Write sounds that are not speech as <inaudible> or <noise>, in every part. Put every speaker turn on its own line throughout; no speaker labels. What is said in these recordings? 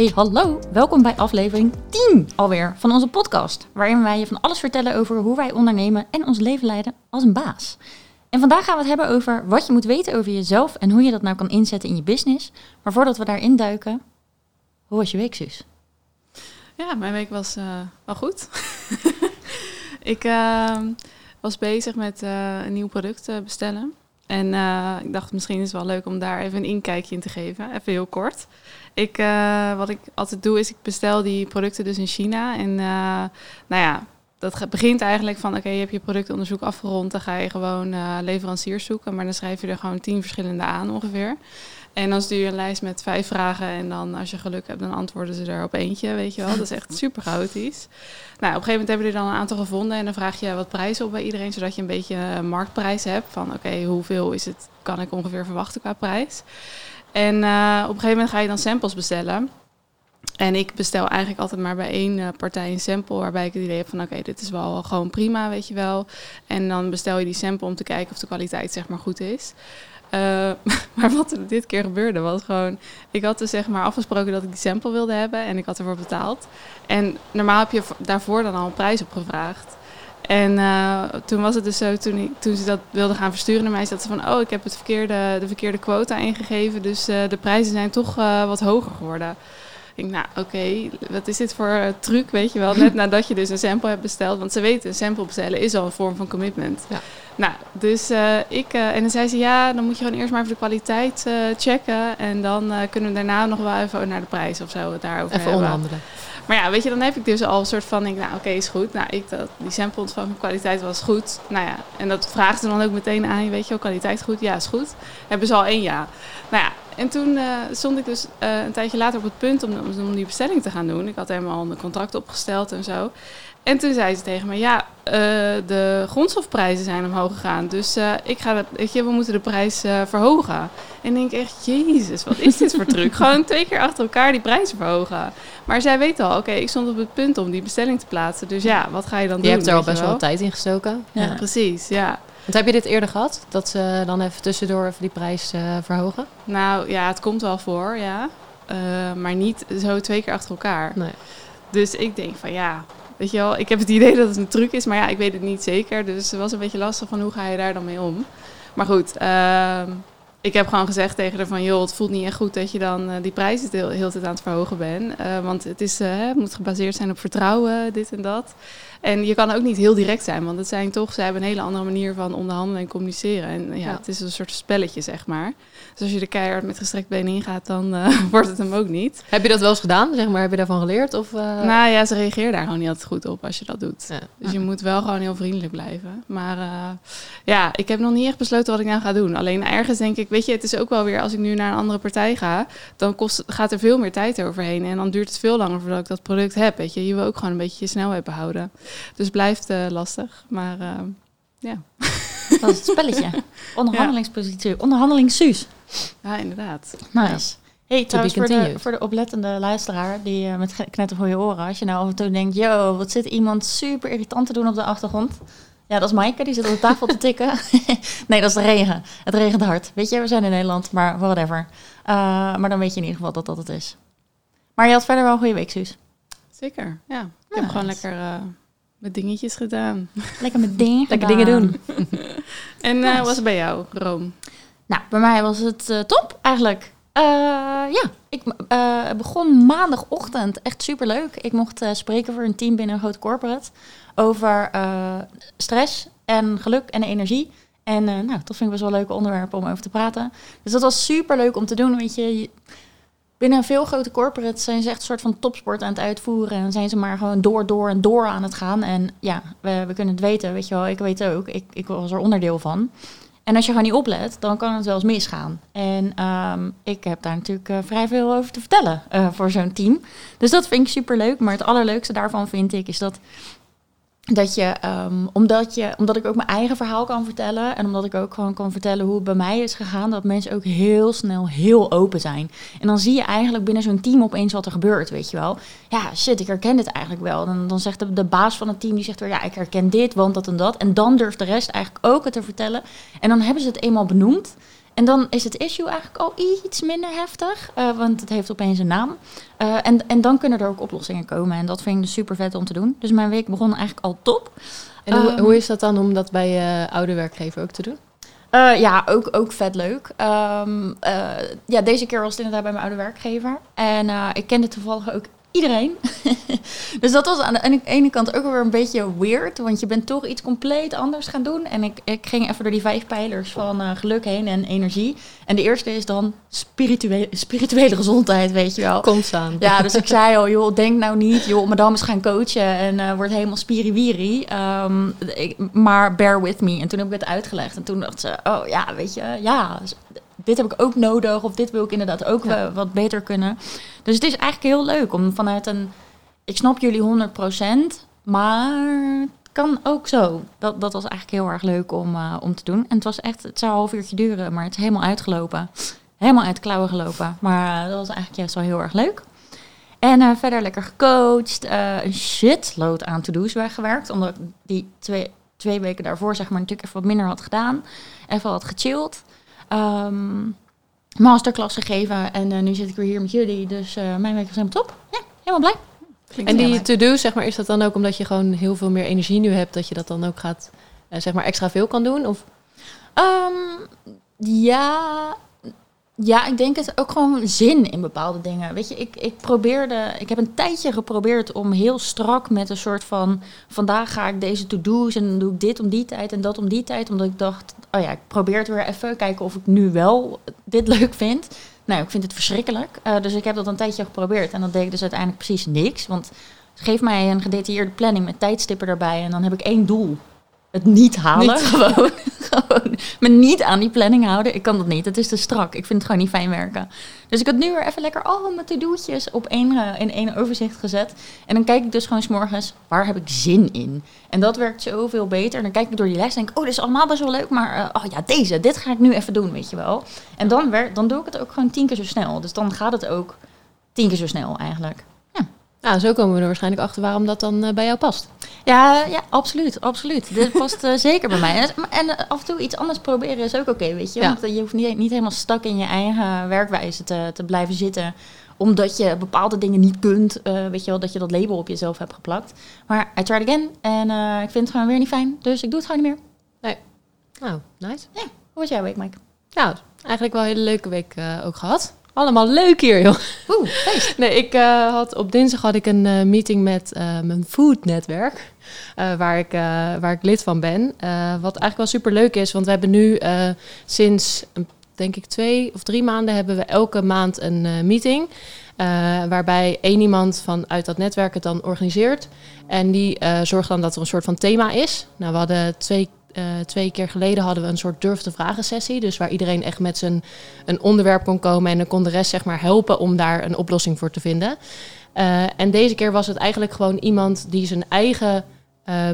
Hey, hallo. Welkom bij aflevering 10 alweer van onze podcast. Waarin wij je van alles vertellen over hoe wij ondernemen en ons leven leiden als een baas. En vandaag gaan we het hebben over wat je moet weten over jezelf en hoe je dat nou kan inzetten in je business. Maar voordat we daarin duiken, hoe was je week, Suus?
Ja, mijn week was uh, wel goed. <laughs> ik uh, was bezig met uh, een nieuw product bestellen. En ik dacht, misschien is het wel leuk om daar even een inkijkje in te geven. Even heel kort. Ik, uh, wat ik altijd doe, is ik bestel die producten dus in China. En uh, nou ja, dat begint eigenlijk van, oké, okay, je hebt je productonderzoek afgerond. Dan ga je gewoon leveranciers zoeken. Maar dan schrijf je er gewoon tien verschillende aan ongeveer. En dan stuur je een lijst met vijf vragen. En dan, als je geluk hebt, dan antwoorden ze er op eentje, weet je wel. Dat is echt <laughs> super chaotisch. Nou, op een gegeven moment hebben we er dan een aantal gevonden. En dan vraag je wat prijzen op bij iedereen, zodat je een beetje een marktprijs hebt. Van oké, okay, hoeveel is het, kan ik ongeveer verwachten qua prijs. En uh, op een gegeven moment ga je dan samples bestellen. En ik bestel eigenlijk altijd maar bij één uh, partij een sample waarbij ik het idee heb van oké, dit is wel gewoon prima, weet je wel. En dan bestel je die sample om te kijken of de kwaliteit zeg maar goed is. Uh, <laughs> maar wat er dit keer gebeurde was gewoon... Ik had dus zeg maar afgesproken dat ik die sample wilde hebben en ik had ervoor betaald. En normaal heb je daarvoor dan al een prijs op gevraagd. En uh, toen was het dus zo, toen, ik, toen ze dat wilden gaan versturen naar mij, zat ze van... Oh, ik heb het verkeerde, de verkeerde quota ingegeven, dus uh, de prijzen zijn toch wat hoger geworden. Ik denk, nou oké, okay, wat is dit voor truc, weet je wel? Net <laughs> nadat je dus een sample hebt besteld. Want ze weten, een sample bestellen is al een vorm van commitment. Ja. Nou, dus ik... En dan zei ze, ja, dan moet je gewoon eerst maar even de kwaliteit checken. En dan kunnen we daarna nog wel even naar de prijs of zo daarover
even
hebben.
onderhandelen.
Maar ja, weet je, dan heb ik dus al een soort van, denk, nou oké, is goed. Nou, ik, dat, die sample ontvangen kwaliteit was goed. Nou ja, en dat vragen ze dan ook meteen aan, weet je kwaliteit goed? Ja, is goed. Hebben ze al één ja. Nou ja, en toen uh, stond ik dus uh, een tijdje later op het punt om, om die bestelling te gaan doen. Ik had helemaal een contract opgesteld en zo. En toen zei ze tegen me, ja, uh, de grondstofprijzen zijn omhoog gegaan. Dus uh, ik ga dat, weet je, we moeten de prijs uh, verhogen. En ik denk echt, jezus, wat is dit voor truc? <laughs> Gewoon twee keer achter elkaar die prijzen verhogen. Maar zij weet al, oké, okay, ik stond op het punt om die bestelling te plaatsen. Dus ja, wat ga je dan
je
doen?
Je hebt er al best wel tijd in gestoken.
Ja, ja, precies, ja.
Want heb je dit eerder gehad? Dat ze dan even tussendoor even die prijs verhogen?
Nou ja, het komt wel voor, ja. maar niet zo twee keer achter elkaar.
Nee.
Dus ik denk van ja, Weet je wel, ik heb het idee dat het een truc is, maar ja, ik weet het niet zeker. Dus het was een beetje lastig van hoe ga je daar dan mee om. Maar goed, uh, ik heb gewoon gezegd tegen haar van... joh, het voelt niet echt goed dat je dan uh, die prijzen heel, heel tijd aan het verhogen bent. Uh, want het, is, uh, het moet gebaseerd zijn op vertrouwen, dit en dat. En je kan ook niet heel direct zijn, want het zijn toch... ze hebben een hele andere manier van onderhandelen en communiceren. En ja, ja. het is een soort spelletje, zeg maar. Dus als je er keihard met gestrekt benen ingaat, dan <laughs> wordt het hem ook niet.
Heb je dat wel eens gedaan, zeg maar? Heb je daarvan geleerd? Of,
Nou ja, ze reageren daar gewoon niet altijd goed op als je dat doet. Ja. Dus je moet wel gewoon heel vriendelijk blijven. Maar ja, ik heb nog niet echt besloten wat ik nou ga doen. Alleen ergens denk ik weet je, het is ook wel weer als ik nu naar een andere partij ga, dan kost, gaat er veel meer tijd overheen. En dan duurt het veel langer voordat ik dat product heb. Weet je, je wil ook gewoon een beetje je snelheid behouden. Dus blijft uh, lastig. Maar uh, ja.
Dat is het spelletje. <laughs> Onderhandelingspositie. Onderhandelingssuus.
Ja, inderdaad.
Nice. Hey, trouwens, voor de, voor de oplettende luisteraar die uh, met knetter voor je oren, als je nou af en toe denkt, yo, wat zit iemand super irritant te doen op de achtergrond? Ja, dat is Maaike, die zit op de tafel te tikken. <laughs> nee, dat is de regen. Het regent hard. Weet je, we zijn in Nederland, maar whatever. Uh, maar dan weet je in ieder geval dat dat het is. Maar je had verder wel een goede week, Suus.
Zeker, ja. Ik heb gewoon lekker uh, met dingetjes gedaan.
Lekker met dingen <laughs> Lekker dingen doen. <laughs>
en uh, nice. was het bij jou, Room?
Nou, bij mij was het top eigenlijk. ja, ik begon maandagochtend. Echt superleuk. Ik mocht spreken voor een team binnen een groot corporate over stress en geluk en energie. En nou, dat vind ik best wel een leuke onderwerp om over te praten. Dus dat was super leuk om te doen. Weet je, binnen veel grote corporates zijn ze echt een soort van topsport aan het uitvoeren. En zijn ze maar gewoon door, door en door aan het gaan. En ja, we, we kunnen het weten, weet je wel. Ik weet het ook. Ik, ik was er onderdeel van. En als je gewoon niet oplet, dan kan het wel eens misgaan. En um, ik heb daar natuurlijk uh, vrij veel over te vertellen uh, voor zo'n team. Dus dat vind ik super leuk. Maar het allerleukste daarvan vind ik is dat dat je, um, omdat je, omdat ik ook mijn eigen verhaal kan vertellen en omdat ik ook gewoon kan vertellen hoe het bij mij is gegaan, dat mensen ook heel snel heel open zijn. En dan zie je eigenlijk binnen zo'n team opeens wat er gebeurt, weet je wel. Ja, shit, ik herken dit eigenlijk wel. Dan, dan zegt de, de baas van het team, die zegt weer, ja, ik herken dit, want dat en dat. En dan durft de rest eigenlijk ook het te vertellen. En dan hebben ze het eenmaal benoemd. En dan is het issue eigenlijk al iets minder heftig, uh, want het heeft opeens een naam. Uh, en, en dan kunnen er ook oplossingen komen. En dat vind ik dus super vet om te doen. Dus mijn week begon eigenlijk al top.
En hoe, um, hoe is dat dan om dat bij je oude werkgever ook te doen?
Uh, ja, ook, ook vet leuk. Um, ja, deze keer was het inderdaad bij mijn oude werkgever. En ik kende toevallig ook iedereen. <laughs> dus dat was aan de ene kant ook weer een beetje weird, want je bent toch iets compleet anders gaan doen. En ik, ik ging even door die vijf pijlers van uh, geluk heen en energie. En de eerste is dan spirituele, spirituele gezondheid, weet je wel.
Constant.
Ja, dus ik <laughs> zei al, joh, denk nou niet, joh, madame is gaan coachen en uh, wordt helemaal spiriwiri. Um, maar bear with me. En toen heb ik het uitgelegd. En toen dacht ze, oh ja, weet je, ja dit heb ik ook nodig of dit wil ik inderdaad ook ja. wat beter kunnen. Dus het is eigenlijk heel leuk om vanuit een, ik snap jullie 100%, maar kan ook zo. Dat, dat was eigenlijk heel erg leuk om, uh, om te doen. En het was echt, het zou een half uurtje duren, maar het is helemaal uitgelopen. Helemaal uit klauwen gelopen. Maar uh, dat was eigenlijk juist wel heel erg leuk. En uh, verder lekker gecoacht. een shitload aan to-do's weggewerkt. Omdat ik die twee, twee weken daarvoor zeg maar natuurlijk even wat minder had gedaan. Even wat gechilled um, masterclass gegeven. En uh, nu zit ik weer hier met jullie. Dus uh, mijn week is helemaal top. Ja, helemaal blij.
Klinkt en die to-do, zeg maar, is dat dan ook omdat je gewoon heel veel meer energie nu hebt, dat je dat dan ook gaat, uh, zeg maar, extra veel kan doen? Of?
Um, ja, ja, ik denk het ook gewoon zin in bepaalde dingen. Weet je, ik, ik probeerde, ik heb een tijdje geprobeerd om heel strak met een soort van: vandaag ga ik deze to-do's en dan doe ik dit om die tijd en dat om die tijd. Omdat ik dacht, oh ja, ik probeer het weer even, kijken of ik nu wel dit leuk vind. Nou, ik vind het verschrikkelijk. Uh, dus ik heb dat een tijdje geprobeerd en dat deed ik dus uiteindelijk precies niks. Want geef mij een gedetailleerde planning met tijdstippen erbij en dan heb ik één doel het niet halen. Gewoon, me niet aan die planning houden. Ik kan dat niet. Het is te strak. Ik vind het gewoon niet fijn werken. Dus ik had nu weer even lekker al mijn to-do'tjes op één, uh, in één overzicht gezet. En dan kijk ik dus gewoon s morgens, waar heb ik zin in? En dat werkt zoveel beter. En dan kijk ik door die lijst en denk oh, dit is allemaal best wel leuk. Maar uh, oh ja, deze, dit ga ik nu even doen, weet je wel. En dan, dan doe ik het ook gewoon tien keer zo snel. Dus dan gaat het ook tien keer zo snel eigenlijk.
Nou, zo komen we er waarschijnlijk achter waarom dat dan uh, bij jou past.
Ja, ja absoluut, absoluut. Dit <laughs> past uh, zeker bij mij. En, en, af en toe iets anders proberen is ook oké, okay, weet je. Ja. Want je hoeft niet, niet helemaal stak in je eigen werkwijze te, te blijven zitten omdat je bepaalde dingen niet kunt, uh, weet je wel, dat je dat label op jezelf hebt geplakt. Maar I tried again en uh, ik vind het gewoon weer niet fijn, dus ik doe het gewoon niet meer.
Nee. Nou, nice.
Ja, hoe was jouw week, Mike?
Nou, eigenlijk wel een hele leuke week uh, ook gehad. Allemaal leuk hier, joh.
Oeh, feest. <laughs>
Nee, ik uh, had op dinsdag had ik een uh, meeting met uh, mijn foodnetwerk, waar, ik, waar ik lid van ben. wat eigenlijk wel super leuk is, want we hebben nu sinds, denk ik, twee of drie maanden hebben we elke maand een meeting. waarbij één iemand vanuit dat netwerk het dan organiseert. En die zorgt dan dat er een soort van thema is. Nou, we hadden twee uh, twee keer geleden hadden we een soort durf te vragen sessie. Dus waar iedereen echt met zijn een onderwerp kon komen en dan kon de rest zeg maar helpen om daar een oplossing voor te vinden. Uh, en deze keer was het eigenlijk gewoon iemand die zijn eigen uh,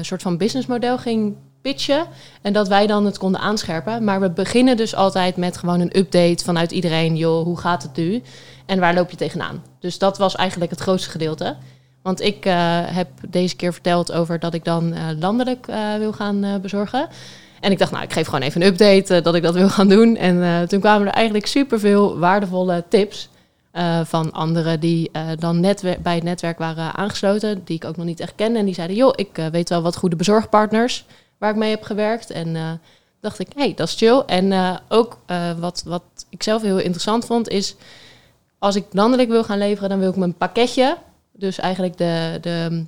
soort van businessmodel ging pitchen. En dat wij dan het konden aanscherpen. Maar we beginnen dus altijd met gewoon een update vanuit iedereen. Joh, hoe gaat het nu? En waar loop je tegenaan? Dus dat was eigenlijk het grootste gedeelte. Want ik uh, heb deze keer verteld over dat ik dan uh, landelijk uh, wil gaan bezorgen. En ik dacht, nou, ik geef gewoon even een update dat ik dat wil gaan doen. En toen kwamen er eigenlijk superveel waardevolle tips van anderen die dan net bij het netwerk waren aangesloten, die ik ook nog niet echt kende. En die zeiden, joh, ik weet wel wat goede bezorgpartners waar ik mee heb gewerkt. En dacht ik, hé, hey, dat is chill. En ook wat, wat ik zelf heel interessant vond, is als ik landelijk wil gaan leveren, dan wil ik mijn pakketje dus eigenlijk de, de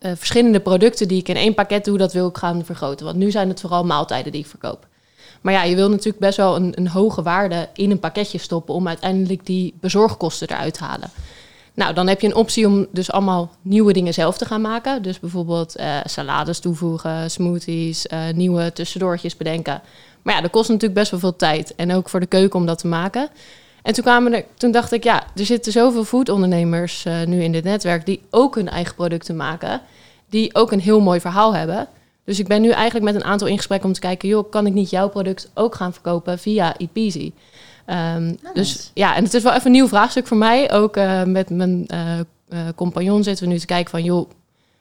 uh, verschillende producten die ik in één pakket doe, dat wil ik gaan vergroten. Want nu zijn het vooral maaltijden die ik verkoop. Maar ja, je wil natuurlijk best wel een, een hoge waarde in een pakketje stoppen om uiteindelijk die bezorgkosten eruit te halen. Nou, dan heb je een optie om dus allemaal nieuwe dingen zelf te gaan maken. Dus bijvoorbeeld uh, salades toevoegen, smoothies, uh, nieuwe tussendoortjes bedenken. Maar ja, dat kost natuurlijk best wel veel tijd. En ook voor de keuken om dat te maken. En toen, kwamen er, toen dacht ik, ja, er zitten zoveel foodondernemers uh, nu in dit netwerk die ook hun eigen producten maken, die ook een heel mooi verhaal hebben. Dus ik ben nu eigenlijk met een aantal in gesprek om te kijken, joh, kan ik niet jouw product ook gaan verkopen via Epeasy? Um, Dus ja, en het is wel even een nieuw vraagstuk voor mij. Ook uh, met mijn uh, compagnon zitten we nu te kijken van, joh,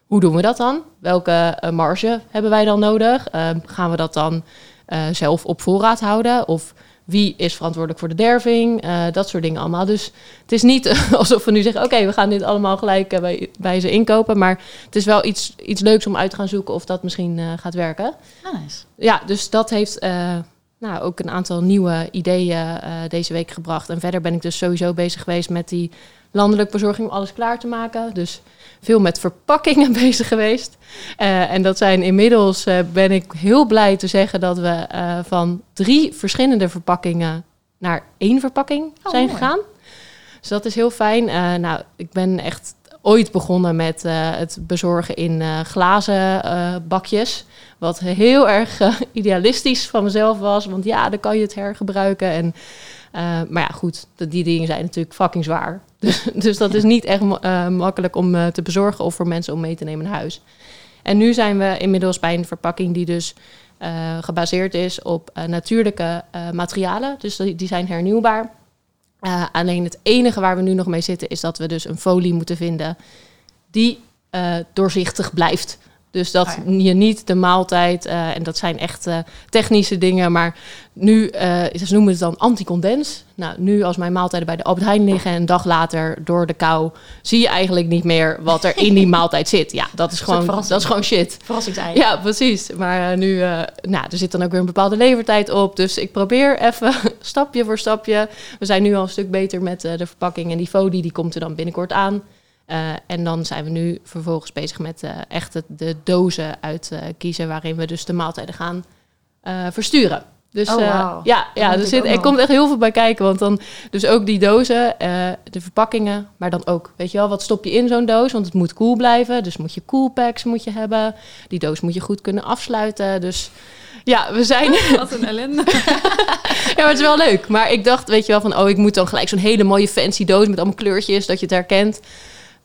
hoe doen we dat dan? Welke marge hebben wij dan nodig? Ehm, gaan we dat dan eh, zelf op voorraad houden? Of wie is verantwoordelijk voor de derving? Eh, dat soort dingen allemaal. Dus het is niet <laughs> alsof we nu zeggen: oké, we gaan dit allemaal gelijk eh, bij, bij ze inkopen. Maar het is wel iets, iets leuks om uit te gaan zoeken of dat misschien eh, gaat werken.
Nice.
Ja, dus dat heeft nou, ook een aantal nieuwe ideeën deze week gebracht. En verder ben ik dus sowieso bezig geweest met die landelijke verzorging om alles klaar te maken. Dus veel met verpakkingen <laughs> bezig geweest. Eh, en dat zijn inmiddels, eh, ben ik heel blij te zeggen, dat we eh, van drie verschillende verpakkingen naar één verpakking
Oh,
zijn
mooi.
gegaan. Dus dat is heel fijn. Nou, ik ben echt ooit begonnen met het bezorgen in glazen bakjes. Wat heel erg <laughs> idealistisch van mezelf was. Want ja, dan kan je het hergebruiken. En, maar ja, goed, die dingen zijn natuurlijk fucking zwaar. Dus, <laughs> dus dat is niet echt eh, makkelijk om eh, te bezorgen of voor mensen om mee te nemen naar huis. En nu zijn we inmiddels bij een verpakking die dus eh, gebaseerd is op natuurlijke materialen. Dus die, die zijn hernieuwbaar. Alleen het enige waar we nu nog mee zitten is dat we dus een folie moeten vinden die doorzichtig blijft. Dus dat
Ah
je niet de maaltijd, eh, en dat zijn echt eh, technische dingen, maar nu, eh, ze noemen het dan anticondens. Nou, nu als mijn maaltijden bij de Albert Heijn liggen en een dag later door de kou, zie je eigenlijk niet meer wat er in die <laughs> maaltijd zit. Ja, dat is gewoon, dat is gewoon shit.
Verrassingsei.
Ja, precies. Maar nu, nou, er zit dan ook weer een bepaalde levertijd op. Dus ik probeer even <laughs> stapje voor stapje. We zijn nu al een stuk beter met de verpakking. En die folie die komt er dan binnenkort aan. Eh, en dan zijn we nu vervolgens bezig met eh, echt de dozen uit eh, kiezen... waarin we dus de maaltijden gaan versturen. Dus
Oh,
ja, ja er, er komt echt heel veel bij kijken. Want dan dus ook die dozen, de verpakkingen, maar dan ook, weet je wel, wat stop je in zo'n doos? Want het moet koel blijven, dus moet je coolpacks moet je hebben. Die doos moet je goed kunnen afsluiten. Dus ja, we zijn. <laughs>
Wat een ellende. <laughs>
ja, maar het is wel leuk. Maar ik dacht, weet je wel, van oh, ik moet dan gelijk zo'n hele mooie fancy doos met allemaal kleurtjes, dat je het herkent.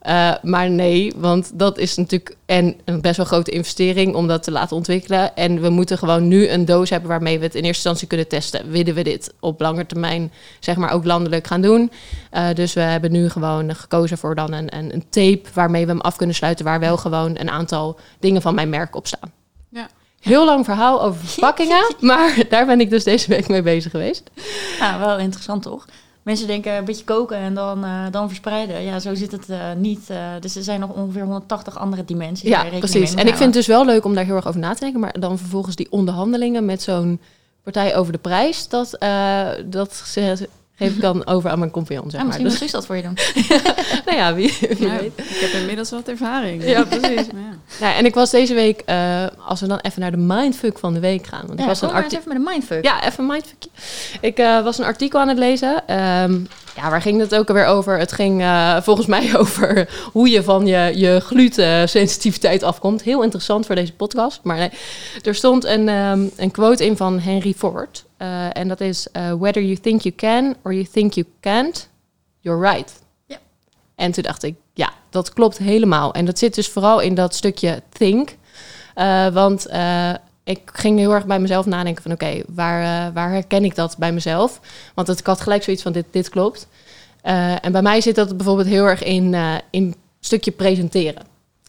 Eh, maar nee, want dat is natuurlijk en een best wel grote investering om dat te laten ontwikkelen. En we moeten gewoon nu een doos hebben waarmee we het in eerste instantie kunnen testen. Willen we dit op lange termijn, zeg maar, ook landelijk gaan doen? Eh, dus we hebben nu gewoon gekozen voor dan een, een, een tape waarmee we hem af kunnen sluiten, waar wel gewoon een aantal dingen van mijn merk op staan.
Ja.
Heel lang verhaal over <laughs> verpakkingen, maar <laughs> daar ben ik dus deze week mee bezig geweest.
Ja, wel interessant toch? Mensen denken een beetje koken en dan, eh, dan verspreiden. Ja, zo zit het eh, niet. eh, dus er zijn nog ongeveer 180 andere dimensies.
Ja, precies. En ik vind het dus wel leuk om daar heel erg over na te denken. Maar dan vervolgens die onderhandelingen met zo'n partij over de prijs, dat, dat ze- geef ik dan over aan mijn compagnon, zeg
houden. Ja,
maar.
misschien
Dus,
moet Suus dat voor je doen. <laughs>
nou ja, wie, weet.
ik heb inmiddels wat ervaring.
Ja, precies.
Maar ja.
Nou, en ik was deze week, eh, als we dan even naar de mindfuck van de week gaan. Want ik
Ja,
was
kom
een artikel.
even met een mindfuck.
Ja, even een mindfuckje. Ik eh, was een artikel aan het lezen. Ehm, ja, waar ging het ook alweer over? Het ging eh, volgens mij <laughs> over hoe je van je, je glutensensitiviteit afkomt. Heel interessant voor deze podcast. Maar nee, er stond een, ehm, een quote in van Henry Ford. Eh, en dat is: eh, Whether you think you can or you think you can't, you're right.
Ja.
En toen dacht ik, ja, dat klopt helemaal. En dat zit dus vooral in dat stukje think. Want ik ging heel erg bij mezelf nadenken van... oké, waar, eh, waar herken ik dat bij mezelf? Want het, ik had gelijk zoiets van, dit, dit klopt. Eh, en bij mij zit dat bijvoorbeeld heel erg in, eh in een stukje presenteren.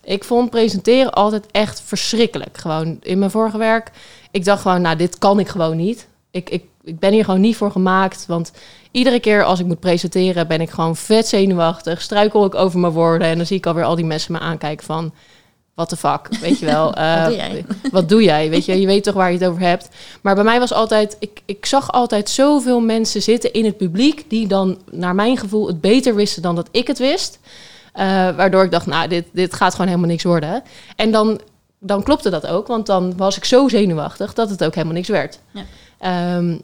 Ik vond presenteren altijd echt verschrikkelijk. Gewoon in mijn vorige werk. Ik dacht gewoon, nou, dit kan ik gewoon niet. Ik, ik, ik ben hier gewoon niet voor gemaakt. Want iedere keer als ik moet presenteren... ben ik gewoon vet zenuwachtig. Struikel ik over mijn woorden. En dan zie ik alweer al die mensen me aankijken van... What the fuck, weet je wel. <laughs> Eh,
Wat doe jij?
Wat doe jij? Weet je, je weet toch waar je het over hebt. Maar bij mij was altijd, ik, ik zag altijd zoveel mensen zitten in het publiek die dan, naar mijn gevoel, het beter wisten dan dat ik het wist. Eh, waardoor ik dacht, nou, dit, dit gaat gewoon helemaal niks worden. En dan, dan klopte dat ook, want dan was ik zo zenuwachtig dat het ook helemaal niks werd.
Ja.
Ehm,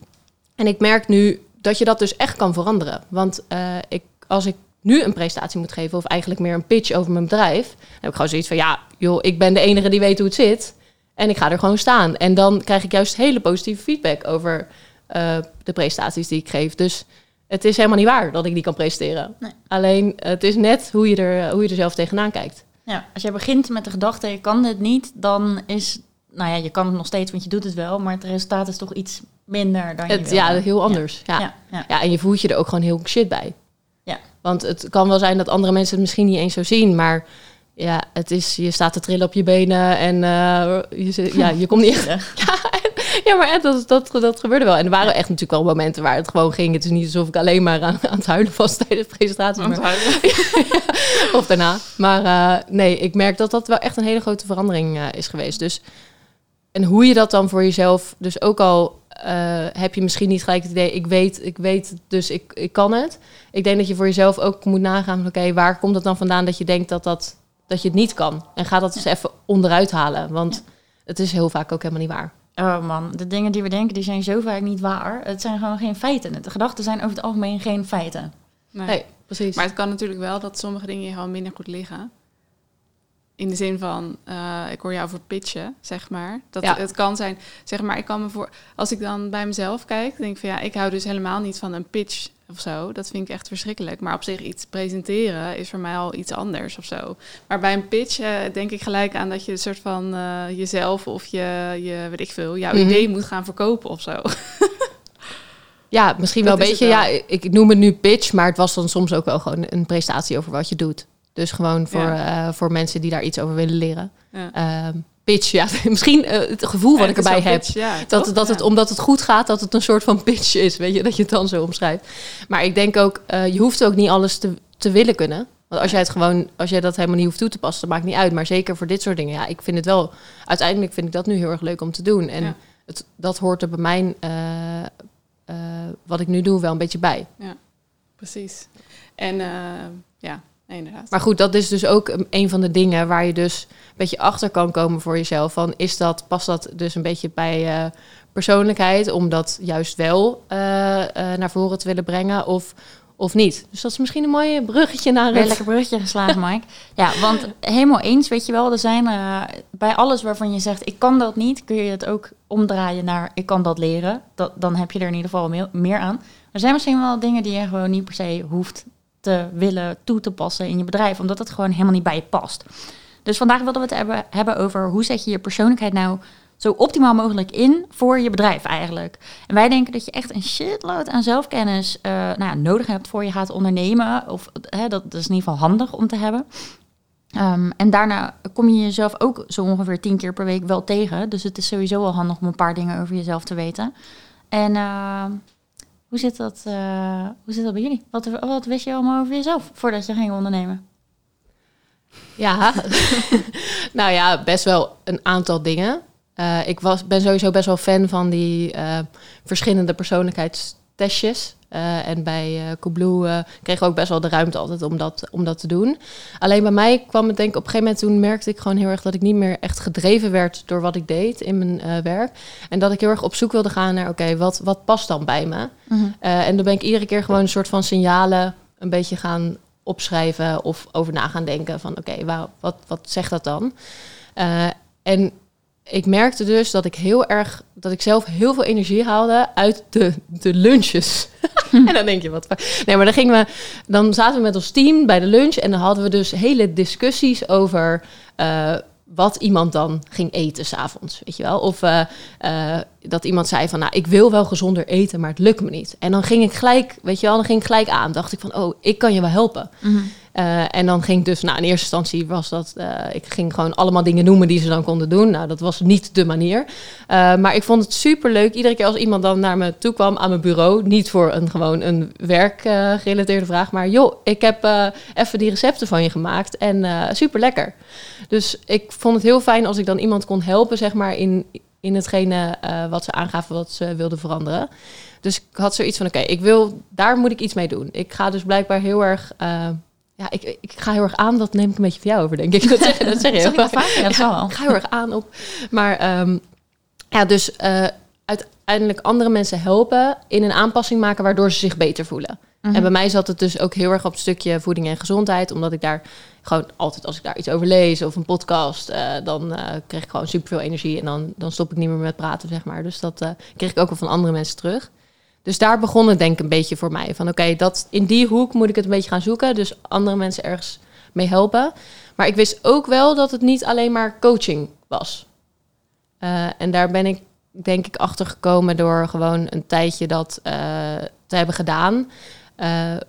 en ik merk nu dat je dat dus echt kan veranderen. Want eh, ik, als ik nu een presentatie moet geven, of eigenlijk meer een pitch over mijn bedrijf, dan heb ik gewoon zoiets van, ja, joh, ik ben de enige die weet hoe het zit. En ik ga er gewoon staan. En dan krijg ik juist hele positieve feedback over eh, de presentaties die ik geef. Dus het is helemaal niet waar dat ik die kan presenteren.
Nee.
Alleen het is net hoe je, er, hoe je er zelf tegenaan kijkt.
Ja, als jij begint met de gedachte, je kan dit niet, dan is, nou ja, je kan het nog steeds, want je doet het wel, maar het resultaat is toch iets minder dan je
Het,
wil.
ja, heel anders. Ja.
Ja, ja.
Ja, en je voelt je er ook gewoon heel shit bij.
Ja.
Want het kan wel zijn dat andere mensen het misschien niet eens zo zien, maar ja, het is, je staat te trillen op je benen en eh, je, zit- ja, je komt niet echt
Ja. <laughs>
Ja, maar echt, dat, dat, dat gebeurde wel. En er waren echt natuurlijk wel momenten waar het gewoon ging. Het is niet alsof ik alleen maar aan, aan het huilen was <laughs> tijdens de presentatie. Maar, <laughs> of daarna. Maar eh, nee, ik merk dat dat wel echt een hele grote verandering eh, is geweest. Dus, en hoe je dat dan voor jezelf... Dus ook al heb je misschien niet gelijk het idee... ik weet, ik weet dus ik, ik kan het. Ik denk dat je voor jezelf ook moet nagaan... van, oké, waar komt het dan vandaan dat je denkt dat, dat, dat je het niet kan? En ga dat eens even onderuit halen. Want het is heel vaak ook helemaal niet waar.
Oh man, de dingen die we denken, die zijn zo vaak niet waar. Het zijn gewoon geen feiten. De gedachten zijn over het algemeen geen feiten.
Nee.
Nee, precies.
Maar het kan natuurlijk wel dat sommige dingen je gewoon minder goed liggen. In de zin van, eh, ik hoor jou over pitchen, zeg maar. Dat
Ja.
het kan zijn, zeg maar, ik kan me voor, als ik dan bij mezelf kijk, denk ik van ja, ik hou dus helemaal niet van een pitch of zo. Dat vind ik echt verschrikkelijk. Maar op zich iets presenteren is voor mij al iets anders of zo. Maar bij een pitch eh, denk ik gelijk aan dat je een soort van eh, jezelf of je, je, weet ik veel, jouw
Mhm.
idee moet gaan verkopen of zo. <laughs>
Ja, misschien wel een beetje. Ja, ik noem het nu pitch, maar het was dan soms ook wel gewoon een presentatie over wat je doet. Dus gewoon voor, eh, voor mensen die daar iets over willen leren.
Ja.
Ehm, pitch, ja, <laughs> misschien eh, het gevoel wat
Ja,
ik erbij heb.
pitch, ja,
Dat,
toch?
dat het,
Ja.
omdat het goed gaat, dat het een soort van pitch is. Weet je, dat je het dan zo omschrijft. Maar ik denk ook, eh, je hoeft ook niet alles te, te willen kunnen. Want als jij het gewoon, als jij dat helemaal niet hoeft toe te passen, dat maakt niet uit. Maar zeker voor dit soort dingen, ja, ik vind het wel. Uiteindelijk vind ik dat nu heel erg leuk om te doen. En
Ja.
het, dat hoort er bij mij, eh, wat ik nu doe, wel een beetje bij.
Precies. En ja, nee, inderdaad.
Maar goed, dat is dus ook een- van de dingen waar je dus een beetje achter kan komen voor jezelf. Van is dat, past dat dus een beetje bij eh, persoonlijkheid om dat juist wel eh, eh, naar voren te willen brengen of, of niet? Dus dat is misschien een mooi bruggetje naar
een lekker bruggetje geslagen, <laughs> Mike. Ja, want helemaal eens, weet je wel. Er zijn eh, bij alles waarvan je zegt, ik kan dat niet, kun je het ook omdraaien naar, ik kan dat leren. Dat, dan heb je er in ieder geval meer, meer aan. Er zijn misschien wel dingen die je gewoon niet per se hoeft te willen toe te passen in je bedrijf, omdat het gewoon helemaal niet bij je past. Dus vandaag wilden we het hebben, over hoe zet je je persoonlijkheid nou zo optimaal mogelijk in voor je bedrijf eigenlijk. En wij denken dat je echt een shitload aan zelfkennis eh, nou ja, nodig hebt voor je gaat ondernemen. Of hè, dat is in ieder geval handig om te hebben. Ehm, en daarna kom je jezelf ook zo ongeveer tien keer per week wel tegen. Dus het is sowieso wel handig om een paar dingen over jezelf te weten. En eh, hoe, zit dat, eh, hoe zit dat bij jullie? Wat, wat wist je allemaal over jezelf voordat je ging ondernemen?
Ja, <laughs> nou ja, best wel een aantal dingen. Eh, ik was, ben sowieso best wel fan van die eh, verschillende persoonlijkheidstestjes. Eh, en bij Coolblue eh, kreeg ik ook best wel de ruimte altijd om dat, om dat te doen. Alleen bij mij kwam het denk ik op een gegeven moment... toen merkte ik gewoon heel erg dat ik niet meer echt gedreven werd... door wat ik deed in mijn eh, werk. En dat ik heel erg op zoek wilde gaan naar... oké, wat, wat past dan bij me? Eh, en dan ben ik iedere keer gewoon een soort van signalen... een beetje gaan opschrijven of over na gaan denken van oké, waar wat, wat zegt dat dan? En ik merkte dus dat ik heel erg, dat ik zelf heel veel energie haalde uit de, de lunches. <laughs> en dan denk je wat. Nee, maar dan gingen we, dan zaten we met ons team bij de lunch en dan hadden we dus hele discussies over eh, wat iemand dan ging eten s'avonds, weet je wel? Of eh, eh, dat iemand zei van, nou, ik wil wel gezonder eten, maar het lukt me niet. En dan ging ik gelijk, weet je wel, dan ging ik gelijk aan. Dacht ik van, oh, ik kan je wel helpen. Eh, en dan ging ik dus, nou, in eerste instantie was dat, ik ging gewoon allemaal dingen noemen die ze dan konden doen. Nou, dat was niet de manier. Maar ik vond het super leuk. Iedere keer als iemand dan naar me toe kwam aan mijn bureau, niet voor een gewoon een werkgerelateerde vraag, maar joh, ik heb even die recepten van je gemaakt en super lekker. Dus ik vond het heel fijn als ik dan iemand kon helpen, zeg maar, in, in hetgene eh, wat ze aangaven wat ze wilden veranderen. Dus ik had zoiets van, oké, ik wil, daar moet ik iets mee doen. Ik ga dus blijkbaar heel erg, eh, ja, ik, ik ga heel erg aan, dat neem ik een beetje van jou over, denk ik. <laughs> Dat zeg, dat zeg je heel vaak.
vaak? Ja, dat zal wel.
Ik ga heel erg aan op. Maar ehm, ja, dus eh, uiteindelijk andere mensen helpen in een aanpassing maken waardoor ze zich beter voelen.
Mhm.
En bij mij zat het dus ook heel erg op het stukje voeding en gezondheid, omdat ik daar gewoon altijd als ik daar iets over lees of een podcast, eh, dan eh, kreeg ik gewoon superveel energie en dan, dan stop ik niet meer met praten, zeg maar. Dus dat eh, kreeg ik ook wel van andere mensen terug. Dus daar begon het denk ik een beetje voor mij. Van oké, dat in die hoek moet ik het een beetje gaan zoeken. Dus andere mensen ergens mee helpen. Maar ik wist ook wel dat het niet alleen maar coaching was. En daar ben ik denk ik achter gekomen door gewoon een tijdje dat te hebben gedaan.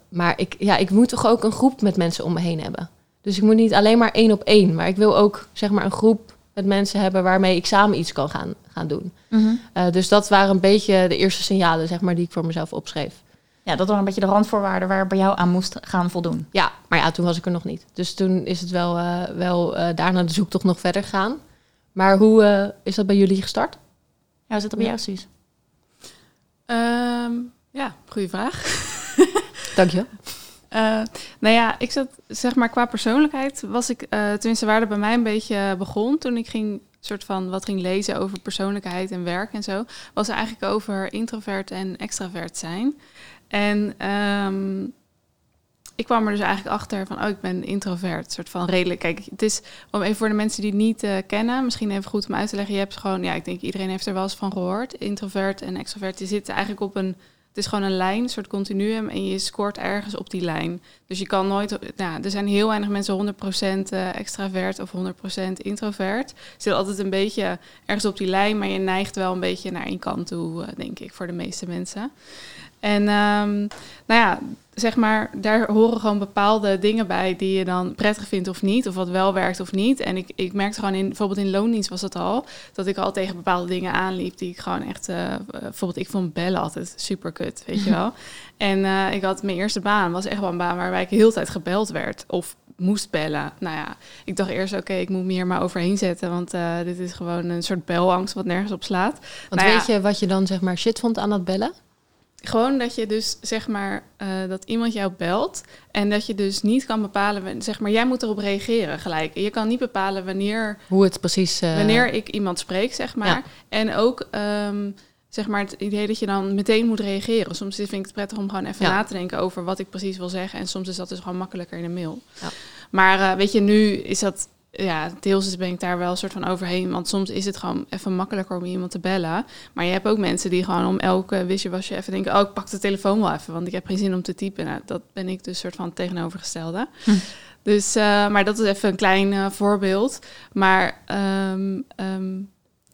Maar ik, ja, ik moet toch ook een groep met mensen om me heen hebben. Dus ik moet niet alleen maar één op één. Maar ik wil ook zeg maar een groep met mensen hebben waarmee ik samen iets kan gaan, gaan doen.
Mhm.
Eh, dus dat waren een beetje de eerste signalen, zeg maar, die ik voor mezelf opschreef.
Ja, dat waren een beetje de randvoorwaarden waar bij jou aan moest gaan voldoen.
Ja, maar ja, toen was ik er nog niet. Dus toen is het wel, eh, wel eh, daarna de zoektocht nog verder gegaan. Maar hoe eh, is dat bij jullie gestart?
Ja, hoe zit dat bij
Ja.
jou, Suus?
Ehm, ja, goede vraag.
Dank je.
Eh, nou ja, ik zat, zeg maar, qua persoonlijkheid was ik, eh tenminste waar het bij mij een beetje begon toen ik ging, soort van, wat ging lezen over persoonlijkheid en werk en zo, was eigenlijk over introvert en extravert zijn. En ehm, ik kwam er dus eigenlijk achter van, oh, ik ben introvert, soort van redelijk. Kijk, het is, om even voor de mensen die het niet eh, kennen, misschien even goed om uit te leggen. Je hebt gewoon, ja, ik denk iedereen heeft er wel eens van gehoord. Introvert en extrovert, die zitten eigenlijk op een, het is gewoon een lijn, een soort continuum. En je scoort ergens op die lijn. Dus je kan nooit, nou, er zijn heel weinig mensen 100% eh, extravert of 100% introvert. Zit altijd een beetje ergens op die lijn, maar je neigt wel een beetje naar één kant toe, eh, denk ik, voor de meeste mensen. En ehm, nou ja, zeg maar, daar horen gewoon bepaalde dingen bij die je dan prettig vindt of niet, of wat wel werkt of niet. En ik, ik merkte gewoon in, bijvoorbeeld in loondienst was dat al, dat ik al tegen bepaalde dingen aanliep die ik gewoon echt, eh, bijvoorbeeld ik vond bellen altijd super kut, weet je <laughs> wel. En eh, ik had mijn eerste baan, was echt wel een baan waarbij ik heel de tijd gebeld werd of moest bellen. Nou ja, ik dacht eerst, oké, ik moet me hier maar overheen zetten, want eh, dit is gewoon een soort belangst wat nergens op slaat.
Want
Nou ja.
weet je wat je dan zeg maar shit vond aan dat bellen?
Gewoon dat je dus zeg maar eh, dat iemand jou belt en dat je dus niet kan bepalen, zeg maar, jij moet erop reageren gelijk. Je kan niet bepalen wanneer,
Hoe het precies... eh,
wanneer ik iemand spreek, zeg maar.
Ja.
En ook ehm, zeg maar het idee dat je dan meteen moet reageren. Soms vind ik het prettig om gewoon even
Ja.
na te denken over wat ik precies wil zeggen. En soms is dat dus gewoon makkelijker in een mail.
Ja.
Maar eh, weet je, nu is dat ja, deels ben ik daar wel een soort van overheen. Want soms is het gewoon even makkelijker om iemand te bellen. Maar je hebt ook mensen die gewoon om elke wisje was je even denken... oh, ik pak de telefoon wel even, want ik heb geen zin om te typen. Nou, dat ben ik dus soort van tegenovergestelde.
Hm.
Dus, eh, maar dat is even een klein eh, voorbeeld. Maar ehm,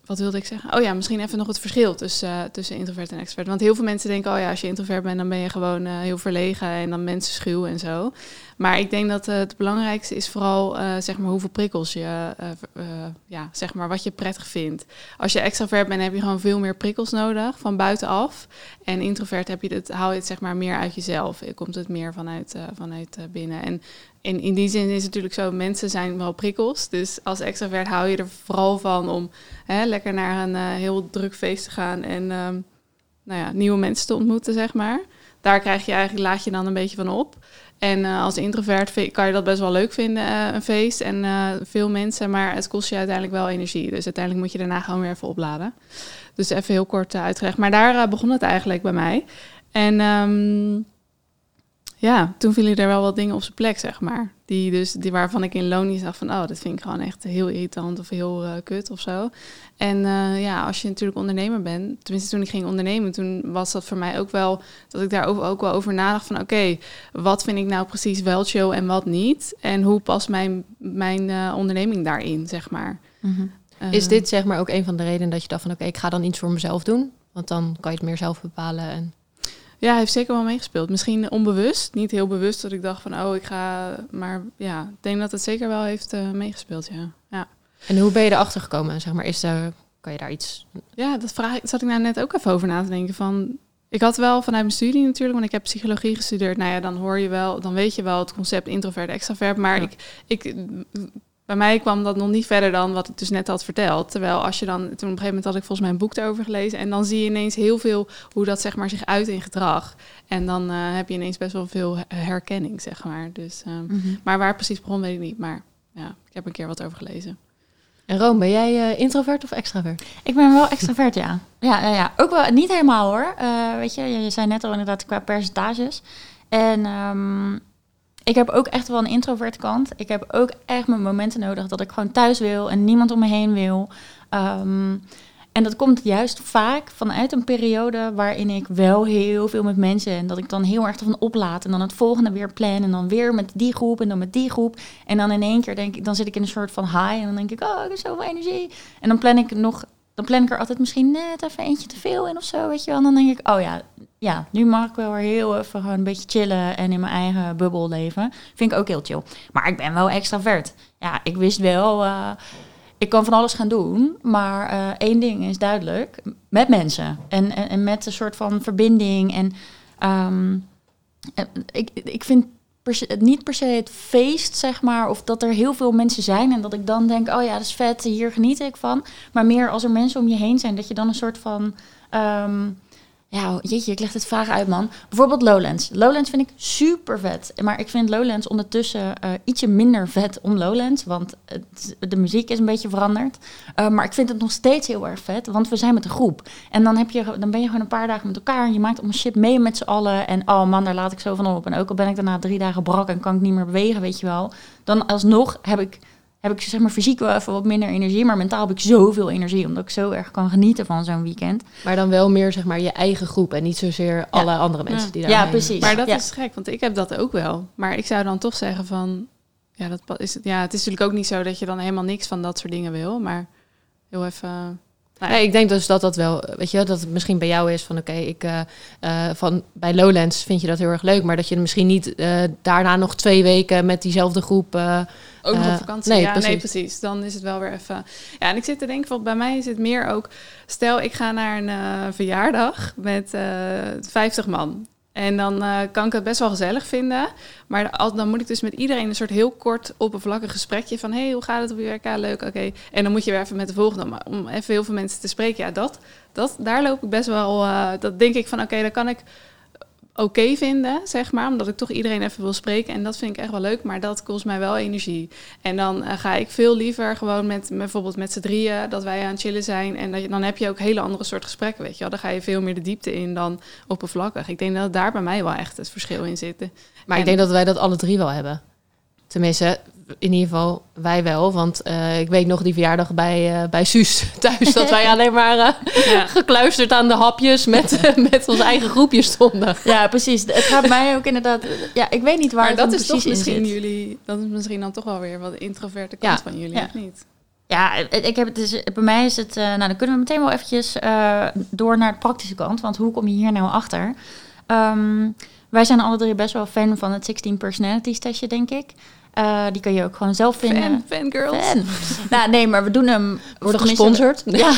wat wilde ik zeggen? Oh ja, misschien even nog het verschil tussen, eh, tussen introvert en extrovert. Want heel veel mensen denken, oh ja, als je introvert bent, dan ben je gewoon eh, heel verlegen en dan mensen schuw en zo. Maar ik denk dat eh, het belangrijkste is vooral, zeg maar, hoeveel prikkels je, ja, zeg maar, wat je prettig vindt. Als je extravert bent, heb je gewoon veel meer prikkels nodig van buitenaf. En introvert heb je het, haal je het zeg maar meer uit jezelf. Komt het meer vanuit, vanuit binnen. En in, die zin is het natuurlijk zo, mensen zijn wel prikkels. Dus als extravert hou je er vooral van om hè, lekker naar een eh, heel druk feest te gaan en ehm, nou ja, nieuwe mensen te ontmoeten, zeg maar. Daar krijg je eigenlijk, laat je dan een beetje van op. En eh, als introvert kan je dat best wel leuk vinden, eh, een feest en veel mensen, maar het kost je uiteindelijk wel energie. Dus uiteindelijk moet je daarna gewoon weer even opladen. Dus even heel kort uitgelegd. Maar daar begon het eigenlijk bij mij. En ehm, ja, toen vielen er wel wat dingen op zijn plek, zeg maar. Die dus, die waarvan ik in loondienst dacht van, oh, dat vind ik gewoon echt heel irritant of heel eh, kut of zo. En eh, ja, als je natuurlijk ondernemer bent, tenminste toen ik ging ondernemen, toen was dat voor mij ook wel, dat ik daar ook, wel over nadacht van, oké, wat vind ik nou precies wel chill en wat niet? En hoe past mijn, mijn eh, onderneming daarin, zeg maar.
Mhm.
Is dit zeg maar ook een van de redenen dat je dacht van... oké, ik ga dan iets voor mezelf doen? Want dan kan je het meer zelf bepalen. En...
Ja, hij heeft zeker wel meegespeeld. Misschien onbewust, niet heel bewust dat ik dacht van, oh, ik ga, maar ja, ik denk dat het zeker wel heeft eh, meegespeeld, ja. Ja.
en hoe ben je erachter gekomen? Zeg maar, is er, kan je daar iets...
Ja, dat vraag ik, zat ik nou net ook even over na te denken. Van, ik had wel vanuit mijn studie natuurlijk, want ik heb psychologie gestudeerd. Nou ja, dan hoor je wel, dan weet je wel het concept introvert, extravert. Maar
Ja.
ik, ik, bij mij kwam dat nog niet verder dan wat ik dus net had verteld. Terwijl als je dan, toen op een gegeven moment had ik volgens mij een boek erover gelezen. En dan zie je ineens heel veel hoe dat zeg maar zich uit in gedrag. En dan eh, heb je ineens best wel veel herkenning, zeg maar. Dus, ehm,
Mhm.
maar waar het precies begon, weet ik niet. Maar ja, ik heb een keer wat over gelezen.
En Room, ben jij eh, introvert of extravert?
Ik ben wel extravert, ja. Ja, ja, ja. ook wel niet helemaal hoor. Eh, weet je, je, je zei net al inderdaad qua percentages. En ehm, ik heb ook echt wel een introvert kant. Ik heb ook echt mijn momenten nodig dat ik gewoon thuis wil en niemand om me heen wil. Ehm, en dat komt juist vaak vanuit een periode waarin ik wel heel veel met mensen en dat ik dan heel erg ervan oplaat en dan het volgende weer plan en dan weer met die groep en dan met die groep en dan in één keer denk ik, dan zit ik in een soort van high en dan denk ik, oh, ik heb zoveel energie en dan plan ik nog, dan plan ik er altijd misschien net even eentje te veel in of zo, weet je wel. En dan denk ik, oh ja, ja, nu mag ik wel weer heel even gewoon een beetje chillen en in mijn eigen bubbel leven. Vind ik ook heel chill. Maar ik ben wel extravert. Ja, ik wist wel. eh, ik kan van alles gaan doen, maar eh, één ding is duidelijk: met mensen en, en, met een soort van verbinding. En ehm, eh, ik, ik vind per niet per se het feest, zeg maar, of dat er heel veel mensen zijn en dat ik dan denk: oh ja, dat is vet, hier geniet ik van. Maar meer als er mensen om je heen zijn, dat je dan een soort van. ehm, ja, jeetje, ik leg het vaag uit, man. Bijvoorbeeld Lowlands. Lowlands vind ik super vet. Maar ik vind Lowlands ondertussen eh, ietsje minder vet om Lowlands. Want de muziek is een beetje veranderd. Eh, maar ik vind het nog steeds heel erg vet. Want we zijn met een groep. En dan, heb je, dan ben je gewoon een paar dagen met elkaar. En je maakt allemaal shit mee met z'n allen. En oh man, daar laat ik zo van op. En ook al ben ik daarna drie dagen brak en kan ik niet meer bewegen, weet je wel. Dan alsnog heb ik heb ik zeg maar fysiek wel even wat minder energie, maar mentaal heb ik zoveel energie, omdat ik zo erg kan genieten van zo'n weekend.
Maar dan wel meer zeg maar je eigen groep en niet zozeer alle andere mensen
Ja.
die daar
Ja, precies.
Maar dat
Ja.
is gek, want ik heb dat ook wel. Maar ik zou dan toch zeggen van... Ja, dat is het, ja, het is natuurlijk ook niet zo dat je dan helemaal niks van dat soort dingen wil. Maar heel even...
Nee, ik denk dus dat dat wel, weet je, dat het misschien bij jou is van oké, ik eh, eh, van bij Lowlands vind je dat heel erg leuk, maar dat je misschien niet eh, daarna nog twee weken met diezelfde groep.
Ook nog op vakantie.
nee,
ja, nee,
precies.
precies. Dan is het wel weer even. Ja, en ik zit te denken, bij mij is het meer ook. Stel, ik ga naar een verjaardag met eh 50 man. En dan eh, kan ik het best wel gezellig vinden. Maar dan moet ik dus met iedereen een soort heel kort oppervlakkig gesprekje van... hey, hoe gaat het op je werk? Leuk, oké. En dan moet je weer even met de volgende... Maar om even heel veel mensen te spreken. Ja, dat, dat, daar loop ik best wel... eh, dat denk ik van, oké, dan kan ik oké vinden, zeg maar. Omdat ik toch iedereen even wil spreken. En dat vind ik echt wel leuk, maar dat kost mij wel energie. En dan eh, ga ik veel liever gewoon met bijvoorbeeld met z'n drieën... dat wij aan het chillen zijn. En dat je, dan heb je ook hele andere soort gesprekken, weet je wel. Dan ga je veel meer de diepte in dan oppervlakkig. Ik denk dat daar bij mij wel echt het verschil in zit.
Maar
En-
ik denk dat wij dat alle drie wel hebben. Tenminste, in ieder geval wij wel. Want eh, ik weet nog die verjaardag bij, eh, bij Suus <laughs> thuis... dat wij <laughs> alleen maar eh,
Ja. <laughs>
gekluisterd aan de hapjes met, met ons eigen groepje stonden.
Ja, precies. Het gaat mij ook inderdaad. Ja, ik weet niet waar
Maar
het
dat is toch
precies in
misschien
zit.
jullie... Dat is misschien dan toch wel weer wat de introverte kant
Ja.
van jullie,
Ja.
of niet?
Ja, ik heb het dus, bij mij is het. nou, dan kunnen we meteen wel eventjes eh, door naar de praktische kant. Want hoe kom je hier nou achter? Ehm, wij zijn alle drie best wel fan van het 16 Personalities testje, denk ik. Eh, die kun je ook gewoon zelf vinden.
Fan, fangirls.
Fan. nou, nee, maar we doen hem.
Worden gesponsord.
Ja.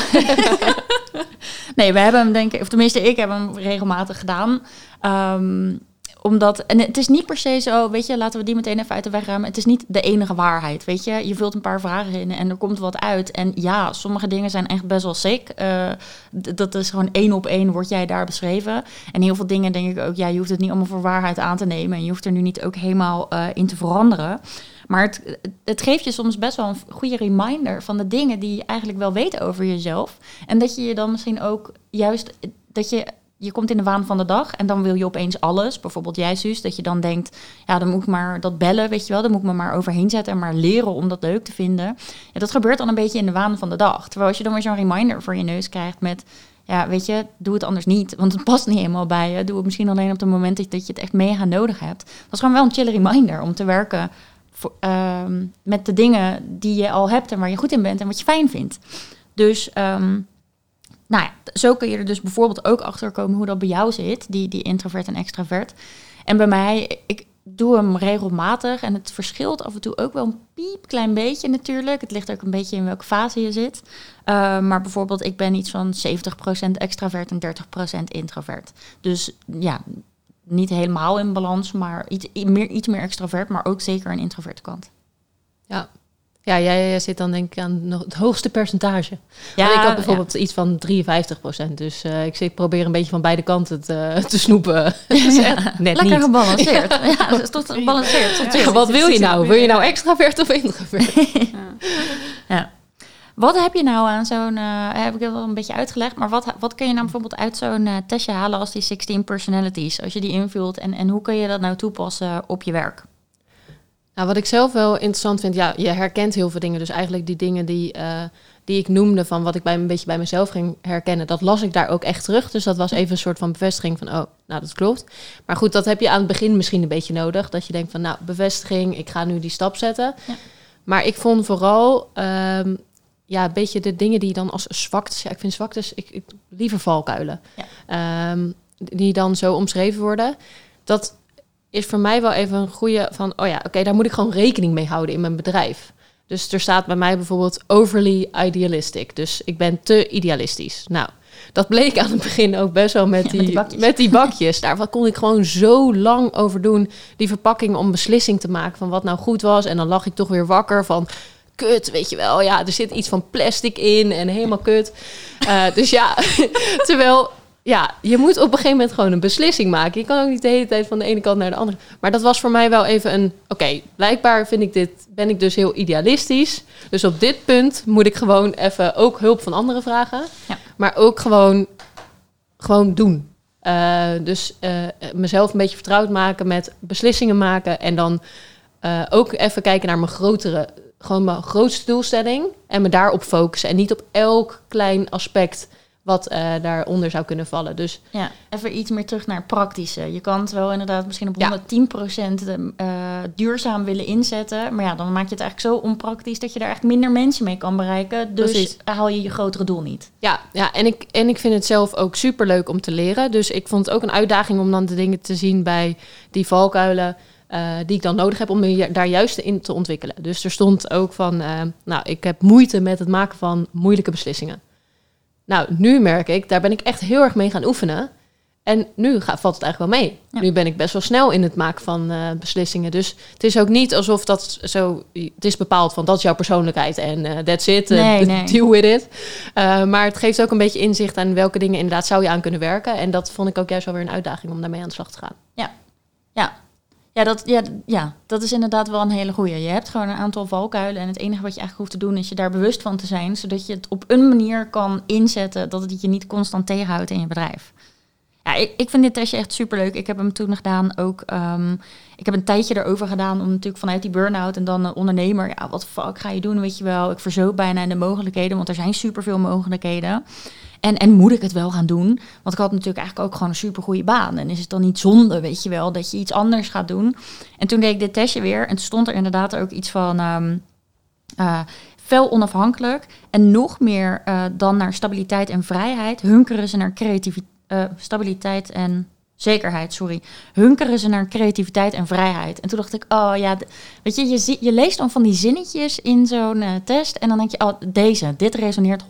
<laughs> nee, we hebben hem denk ik, of tenminste ik heb hem regelmatig gedaan. Ehm, omdat, en het is niet per se zo, weet je, laten we die meteen even uit de weg ruimen. Het is niet de enige waarheid, weet je. Je vult een paar vragen in en er komt wat uit. En ja, sommige dingen zijn echt best wel sick. Eh, dat is gewoon één op één wordt jij daar beschreven. En heel veel dingen denk ik ook, ja, je hoeft het niet allemaal voor waarheid aan te nemen. En je hoeft er nu niet ook helemaal eh, in te veranderen. Maar het, het geeft je soms best wel een goede reminder van de dingen die je eigenlijk wel weet over jezelf. En dat je je dan misschien ook juist, dat je, je komt in de waan van de dag en dan wil je opeens alles. Bijvoorbeeld jij, Suus, dat je dan denkt, ja, dan moet ik maar dat bellen, weet je wel. Dan moet ik me maar overheen zetten en maar leren om dat leuk te vinden. Ja, dat gebeurt dan een beetje in de waan van de dag. Terwijl als je dan weer zo'n reminder voor je neus krijgt met... Ja, weet je, doe het anders niet. Want het past niet helemaal bij je. Doe het misschien alleen op het moment dat je het echt mega nodig hebt. Dat is gewoon wel een chille reminder om te werken ehm, met de dingen die je al hebt en waar je goed in bent en wat je fijn vindt. Dus, ehm, nou ja, zo kun je er dus bijvoorbeeld ook achter komen hoe dat bij jou zit, die, die introvert en extravert. En bij mij, ik doe hem regelmatig en het verschilt af en toe ook wel een piepklein beetje natuurlijk. Het ligt ook een beetje in welke fase je zit. Uh, maar bijvoorbeeld, ik ben iets van 70% extravert en 30% introvert. Dus ja, niet helemaal in balans, maar iets meer, iets meer extravert, maar ook zeker een introverte kant.
Ja. Ja, jij zit dan denk ik aan het hoogste percentage. Ja, ik had bijvoorbeeld ja. iets van 53 procent. Dus uh, ik zit, probeer een beetje van beide kanten te, <laughs> te snoepen. <laughs> dus
ja.
net
Lekker
niet.
gebalanceerd. <laughs> ja, dat is toch gebalanceerd.
Ja. Wat wil je nou? Wil je nou extravert of introvert?
ja. Wat heb je nou aan zo'n, uh, heb ik al een beetje uitgelegd, maar wat, wat kun je nou bijvoorbeeld uit zo'n uh, testje halen als die 16 personalities, als je die invult en, en hoe kun je dat nou toepassen op je werk?
Nou, wat ik zelf wel interessant vind, ja, je herkent heel veel dingen. Dus eigenlijk die dingen die, uh, die ik noemde van wat ik bij een beetje bij mezelf ging herkennen, dat las ik daar ook echt terug. Dus dat was even een soort van bevestiging van, oh, nou dat klopt. Maar goed, dat heb je aan het begin misschien een beetje nodig. Dat je denkt van, nou, bevestiging, ik ga nu die stap zetten.
Ja.
Maar ik vond vooral, um, ja, een beetje de dingen die dan als zwaktes, ja, ik vind zwaktes, ik, ik liever valkuilen,
ja.
um, die dan zo omschreven worden. Dat is voor mij wel even een goede van, oh ja, oké, okay, daar moet ik gewoon rekening mee houden in mijn bedrijf. Dus er staat bij mij bijvoorbeeld overly idealistic. Dus ik ben te idealistisch. Nou, dat bleek aan het begin ook best wel met,
Ja,
die,
met die bakjes.
met die bakjes. Daar kon ik gewoon zo lang over doen. Die verpakking om beslissing te maken van wat nou goed was. En dan lag ik toch weer wakker van... Kut, weet je wel. Ja, er zit iets van plastic in en helemaal kut. Eh, dus ja, <laughs> terwijl... Ja, je moet op een gegeven moment gewoon een beslissing maken. Je kan ook niet de hele tijd van de ene kant naar de andere. Maar dat was voor mij wel even een... Oké, blijkbaar vind ik dit, ben ik dus heel idealistisch. Dus op dit punt moet ik gewoon even ook hulp van anderen vragen.
Ja.
Maar ook gewoon, gewoon doen. Eh, dus eh, mezelf een beetje vertrouwd maken met beslissingen maken. En dan eh, ook even kijken naar mijn grotere, gewoon mijn grootste doelstelling. En me daarop focussen. En niet op elk klein aspect wat eh, daaronder zou kunnen vallen. Dus
Ja, even iets meer terug naar het praktische. Je kan het wel inderdaad misschien op
Ja.
110% eh, duurzaam willen inzetten. Maar ja, dan maak je het eigenlijk zo onpraktisch dat je daar echt minder mensen mee kan bereiken. Dus
Precies.
haal je je grotere doel niet.
Ja, ja en, ik, en ik vind het zelf ook super leuk om te leren. Dus ik vond het ook een uitdaging om dan de dingen te zien bij die valkuilen. eh, die ik dan nodig heb om me daar juist in te ontwikkelen. Dus er stond ook van, nou, ik heb moeite met het maken van moeilijke beslissingen. Nou, nu merk ik, daar ben ik echt heel erg mee gaan oefenen. En nu gaat, valt het eigenlijk wel mee.
Ja.
Nu ben ik best wel snel in het maken van eh, beslissingen. Dus het is ook niet alsof dat zo... Het is bepaald van, dat is jouw persoonlijkheid en eh that's it. eh,
Nee, <laughs> nee.
Deal with it. Maar het geeft ook een beetje inzicht aan welke dingen inderdaad zou je aan kunnen werken. En dat vond ik ook juist wel weer een uitdaging om daarmee aan de slag te gaan.
Ja. Ja dat, ja, ja, dat is inderdaad wel een hele goeie. Je hebt gewoon een aantal valkuilen en het enige wat je eigenlijk hoeft te doen is je daar bewust van te zijn, zodat je het op een manier kan inzetten dat het je niet constant tegenhoudt in je bedrijf. Ja, ik, ik vind dit testje echt superleuk. Ik heb hem toen gedaan ook. ehm, ik heb een tijdje erover gedaan om natuurlijk vanuit die burn-out en dan een ondernemer. Ja, wat fuck ga je doen, weet je wel. Ik verzoop bijna in de mogelijkheden, want er zijn superveel mogelijkheden. En, en moet ik het wel gaan doen? Want ik had natuurlijk eigenlijk ook gewoon een supergoeie baan. En is het dan niet zonde, weet je wel, dat je iets anders gaat doen? En toen deed ik dit testje weer. En toen stond er inderdaad ook iets van... eh, fel onafhankelijk. En nog meer eh, dan naar stabiliteit en vrijheid... hunkeren ze naar creativiteit... stabiliteit en zekerheid, sorry. Hunkeren ze naar creativiteit en vrijheid. En toen dacht ik, oh ja, weet je, je, je leest dan van die zinnetjes in zo'n eh, test. En dan denk je, oh, deze, dit resoneert 100%.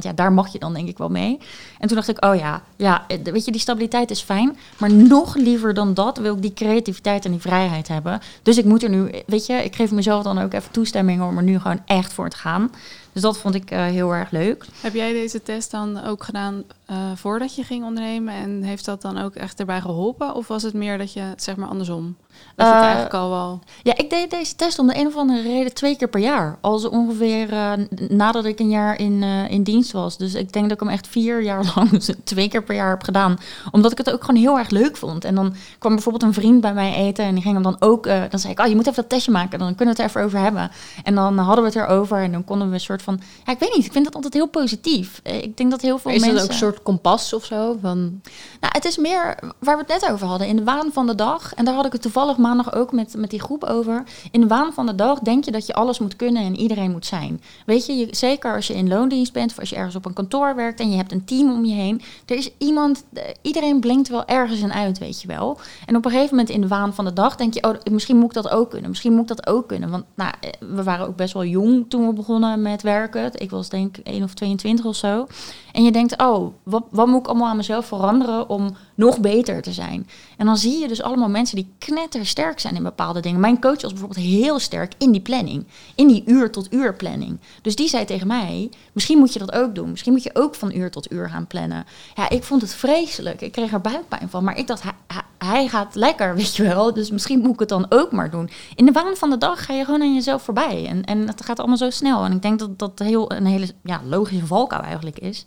Ja, daar mag je dan denk ik wel mee. En toen dacht ik, oh ja, ja, eh, weet je, die stabiliteit is fijn. Maar nog liever dan dat wil ik die creativiteit en die vrijheid hebben. Dus ik moet er nu, weet je, ik geef mezelf dan ook even toestemming om er nu gewoon echt voor te gaan. Dus dat vond ik eh, heel erg leuk.
Heb jij deze test dan ook gedaan eh, voordat je ging ondernemen? En heeft dat dan ook echt erbij geholpen? Of was het meer dat je, zeg maar andersom, dat het
Eh,
eigenlijk al wel...
Ja, ik deed deze test om de een of andere reden twee keer per jaar. Al zo ongeveer eh, nadat ik een jaar in, eh, in dienst was. Dus ik denk dat ik hem echt vier jaar <laughs> lang twee keer per jaar heb gedaan. Omdat ik het ook gewoon heel erg leuk vond. En dan kwam bijvoorbeeld een vriend bij mij eten en die ging hem dan ook... dan zei ik, oh, je moet even dat testje maken, dan kunnen we het er even over hebben. En dan hadden we het erover en dan konden we een soort van... Ja, ik weet niet, ik vind dat altijd heel positief. Ik denk dat heel veel
is
mensen...
dat ook een soort kompas of zo? Van,
Nou, het is meer waar we het net over hadden. In de waan van de dag. En daar had ik het toevallig maandag ook met, met die groep over. In de waan van de dag denk je dat je alles moet kunnen en iedereen moet zijn. Weet je, je zeker als je in loondienst bent of als je ergens op een kantoor werkt en je hebt een team om je heen. Er is iemand, eh, iedereen blinkt wel ergens in uit, weet je wel. En op een gegeven moment in de waan van de dag denk je, oh, misschien moet ik dat ook kunnen. Misschien moet ik dat ook kunnen. Want nou, eh, we waren ook best wel jong toen we begonnen met werken. Ik was denk ik 1 of 22 of zo. En je denkt, oh, wat, wat moet ik allemaal aan mezelf veranderen om nog beter te zijn? En dan zie je dus allemaal mensen die knettersterk zijn in bepaalde dingen. Mijn coach was bijvoorbeeld heel sterk in die planning. In die uur tot uur planning. Dus die zei tegen mij, misschien moet je dat ook doen. Misschien moet je ook van uur tot uur gaan plannen. Ja, ik vond het vreselijk. Ik kreeg er buikpijn van. Maar ik dacht, hij, hij- gaat lekker, <laughs> weet je wel. Dus misschien moet ik het dan ook maar doen. In de waan van de dag ga je gewoon aan jezelf voorbij. En, en het gaat allemaal zo snel. En ik denk dat dat heel, een hele ja, logische valkuil eigenlijk is.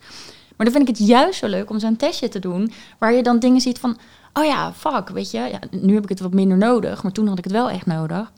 Maar dan vind ik het juist zo leuk om zo'n testje te doen... waar je dan dingen ziet van... oh ja, fuck, weet je. Ja, nu heb ik het wat minder nodig, maar toen had ik het wel echt nodig.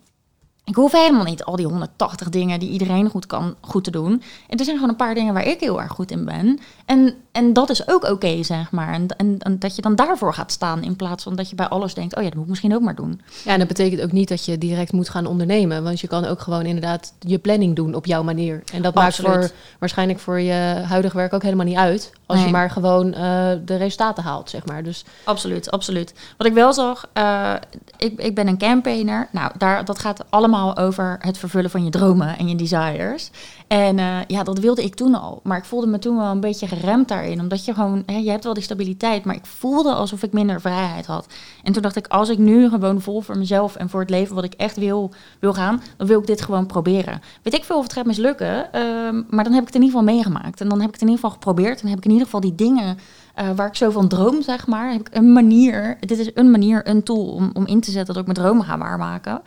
Ik hoef helemaal niet al die 180 dingen die iedereen goed kan, goed te doen. En er zijn gewoon een paar dingen waar ik heel erg goed in ben. En, en dat is ook oké, zeg maar. En, en, en dat je dan daarvoor gaat staan in plaats van dat je bij alles denkt... oh ja, dat moet ik misschien ook maar doen.
ja, en dat betekent ook niet dat je direct moet gaan ondernemen. Want je kan ook gewoon inderdaad je planning doen op jouw manier. En dat maakt
Absoluut.
voor, waarschijnlijk voor je huidig werk ook helemaal niet uit. Als je maar gewoon eh, de resultaten haalt, zeg maar. Dus
Absoluut, absoluut. Wat ik wel zag, eh, ik, ik ben een campaigner. Nou, daar, dat gaat allemaal over het vervullen van je dromen en je desires. En eh, ja, dat wilde ik toen al. Maar ik voelde me toen wel een beetje geremd daarin. Omdat je gewoon, hè, je hebt wel die stabiliteit, maar ik voelde alsof ik minder vrijheid had. En toen dacht ik, als ik nu gewoon vol voor mezelf en voor het leven wat ik echt wil, wil gaan, dan wil ik dit gewoon proberen. Weet ik veel of het gaat mislukken, ehm, maar dan heb ik het in ieder geval meegemaakt. En dan heb ik het in ieder geval geprobeerd. En dan heb ik in ieder geval die dingen uh, waar ik zo van droom, zeg maar, heb ik een manier. Dit is een manier, een tool om, om in te zetten dat ik mijn dromen ga waarmaken.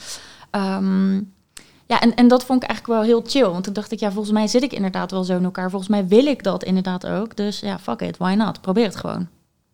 Um, ja, en, en dat vond ik eigenlijk wel heel chill. Want toen dacht ik, ja, volgens mij zit ik inderdaad wel zo in elkaar. Volgens mij wil ik dat inderdaad ook. Dus ja, fuck it, why not? Probeer het gewoon.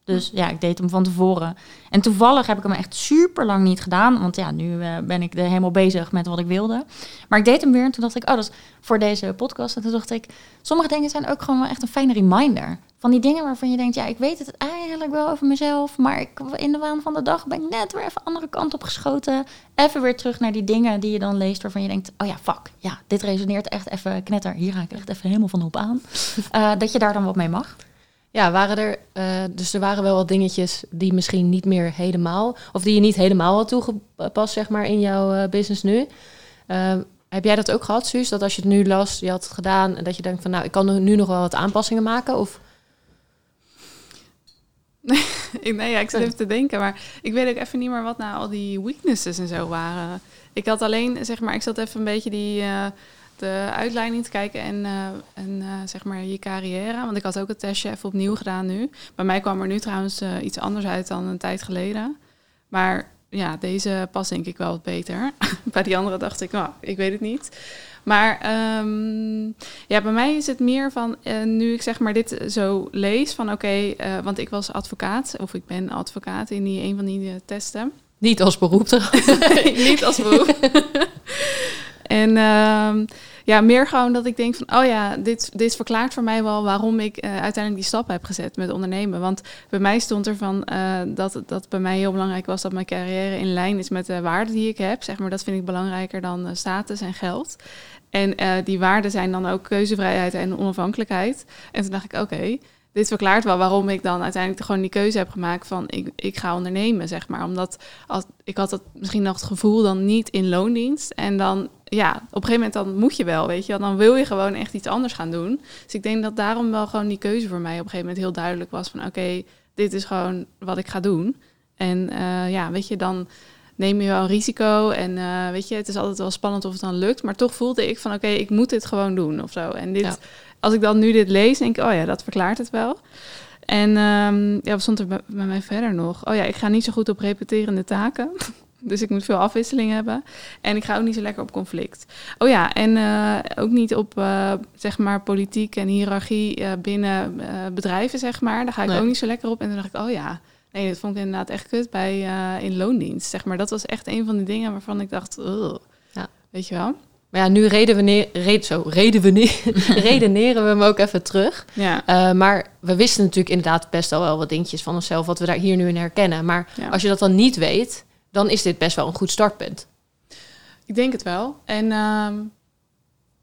Dus ja, ik deed hem van tevoren. En toevallig heb ik hem echt super lang niet gedaan. Want ja, nu uh, ben ik er helemaal bezig met wat ik wilde. Maar ik deed hem weer en toen dacht ik, oh, dat is voor deze podcast. En toen dacht ik, sommige dingen zijn ook gewoon wel echt een fijne reminder. Van die dingen waarvan je denkt, ja, ik weet het eigenlijk wel over mezelf. Maar ik, in de waan van de dag ben ik net weer even andere kant op geschoten. Even weer terug naar die dingen die je dan leest waarvan je denkt, oh ja, fuck. Ja, dit resoneert echt even knetter. Hier ga ik echt even helemaal van op aan. Uh, <laughs> dat je daar dan wat mee mag.
Ja, waren er, uh, dus er waren wel wat dingetjes die misschien niet meer helemaal, of die je niet helemaal had toegepast, zeg maar, in jouw uh, business nu. Uh, heb jij dat ook gehad, Suus? Dat als je het nu las, je had het gedaan en dat je denkt van, nou, ik kan nu nog wel wat aanpassingen maken? Of? <laughs>
nee, ja, ik zit even te denken, maar ik weet ook even niet meer wat nou al die weaknesses en zo waren. Ik had alleen, zeg maar, ik zat even een beetje die de uitleiding te kijken en, uh, en uh, zeg maar je carrière. Want ik had ook het testje even opnieuw gedaan nu. Bij mij kwam er nu trouwens uh, iets anders uit dan een tijd geleden. Maar ja, deze past denk ik wel wat beter. <laughs> bij die andere dacht ik, nou, ik weet het niet. Maar um, ja, bij mij is het meer van, nu ik zeg maar dit zo lees, van oké, okay, want ik was advocaat, of ik ben advocaat in die, een van die testen.
Niet als beroep <laughs>
Niet als beroep. <laughs> en um, ja, meer gewoon dat ik denk van, oh ja, dit, dit verklaart voor mij wel waarom ik uh, uiteindelijk die stap heb gezet met ondernemen. Want bij mij stond er van uh, dat, dat bij mij heel belangrijk was dat mijn carrière in lijn is met de waarden die ik heb. Zeg maar, dat vind ik belangrijker dan uh, status en geld. En die waarden zijn dan ook keuzevrijheid en onafhankelijkheid. En toen dacht ik, oké, dit verklaart wel waarom ik dan uiteindelijk gewoon die keuze heb gemaakt van ik, ik ga ondernemen, zeg maar. Omdat als, ik had het misschien nog het gevoel dan niet in loondienst. En dan, ja, op een gegeven moment dan moet je wel, weet je. Dan wil je gewoon echt iets anders gaan doen. Dus ik denk dat daarom wel gewoon die keuze voor mij op een gegeven moment heel duidelijk was van oké, dit is gewoon wat ik ga doen. En uh, ja, weet je, dan neem je wel risico. En uh, weet je, het is altijd wel spannend of het dan lukt. Maar toch voelde ik van oké, ik moet dit gewoon doen of zo. En dit... als ik dan nu dit lees, denk ik, oh ja, dat verklaart het wel. En um, ja, wat stond er bij, bij, mij verder nog? Oh ja, ik ga niet zo goed op repeterende taken. <laughs> dus ik moet veel afwisseling hebben. En ik ga ook niet zo lekker op conflict. Oh ja, en uh, ook niet op, uh, zeg maar, politiek en hiërarchie uh, binnen bedrijven, zeg maar. Daar ga ik nee. ook niet zo lekker op. En toen dacht ik, oh ja, nee, dat vond ik inderdaad echt kut bij in loondienst, zeg maar. Dat was echt een van die dingen waarvan ik dacht, ja. weet je wel.
Maar ja, nu redeneren, red, zo, redeneren, <laughs> redeneren we hem ook even terug.
Ja.
Uh, maar we wisten natuurlijk inderdaad best al wel wat dingetjes van onszelf, wat we daar hier nu in herkennen. Maar ja. als je dat dan niet weet, dan is dit best wel een goed startpunt.
Ik denk het wel. En uh,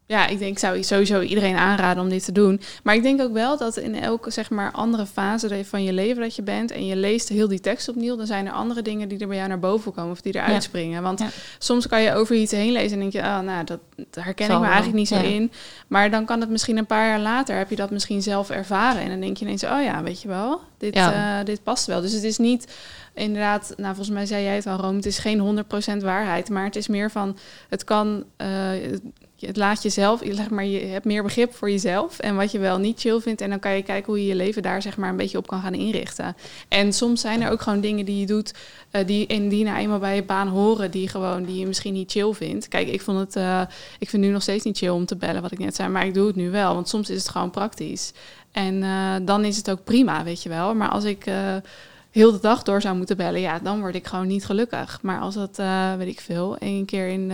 ja, ik denk, ik zou sowieso iedereen aanraden om dit te doen. Maar ik denk ook wel dat in elke zeg maar, andere fase van je leven dat je bent en je leest heel die tekst opnieuw, dan zijn er andere dingen die er bij jou naar boven komen of die eruit ja. springen. Want ja. soms kan je over iets heen lezen en denk je, oh, nou, dat, dat herken Zal ik me wel. eigenlijk niet zo ja. in. Maar dan kan het misschien een paar jaar later, heb je dat misschien zelf ervaren. En dan denk je ineens, oh ja, weet je wel, dit, uh, dit past wel. Dus het is niet inderdaad, nou volgens mij zei jij het al, Rome, het is geen 100% waarheid, maar het is meer van, het kan, uh, het laat jezelf, zeg maar, je hebt meer begrip voor jezelf en wat je wel niet chill vindt. En dan kan je kijken hoe je je leven daar zeg maar een beetje op kan gaan inrichten. En soms zijn er ook gewoon dingen die je doet, uh, die, en die nou eenmaal bij je baan horen, die gewoon, die je misschien niet chill vindt. Kijk, ik vond het, uh, ik vind nu nog steeds niet chill om te bellen, wat ik net zei, maar ik doe het nu wel, want soms is het gewoon praktisch. En uh, dan is het ook prima, weet je wel. Maar als ik heel de dag door zou moeten bellen, ja, dan word ik gewoon niet gelukkig. Maar als dat, weet ik veel, één keer in,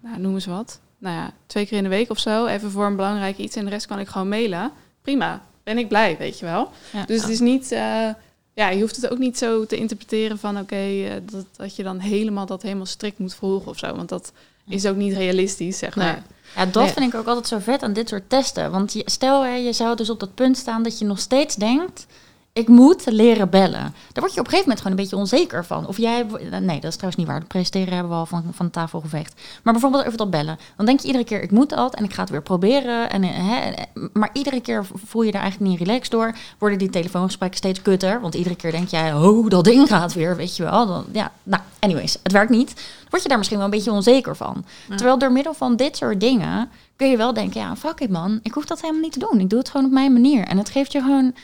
nou, noem eens wat, nou ja, twee keer in de week of zo, even voor een belangrijk iets en de rest kan ik gewoon mailen. Prima, ben ik blij, weet je wel. Ja, dus het is niet, uh, ja, je hoeft het ook niet zo te interpreteren van oké, okay, uh, dat, dat je dan helemaal dat helemaal strikt moet volgen of zo, want dat is ook niet realistisch, zeg maar. Nee.
Ja, dat nee. vind ik ook altijd zo vet aan dit soort testen. Want je, stel, hè, je zou dus op dat punt staan dat je nog steeds denkt ik moet leren bellen. Daar word je op een gegeven moment gewoon een beetje onzeker van. Of jij, nee, dat is trouwens niet waar. De presenteren hebben we al van, van de tafel geveegd. Maar bijvoorbeeld over dat bellen. Dan denk je iedere keer, ik moet dat en ik ga het weer proberen. En, hè, maar iedere keer voel je er eigenlijk niet relaxed door. Worden die telefoongesprekken steeds kutter. Want iedere keer denk jij, oh, dat ding gaat weer, weet je wel. Dan, ja, nou, anyways, het werkt niet. Dan word je daar misschien wel een beetje onzeker van. Terwijl door middel van dit soort dingen kun je wel denken, ja, fuck it man. Ik hoef dat helemaal niet te doen. Ik doe het gewoon op mijn manier. En het geeft je gewoon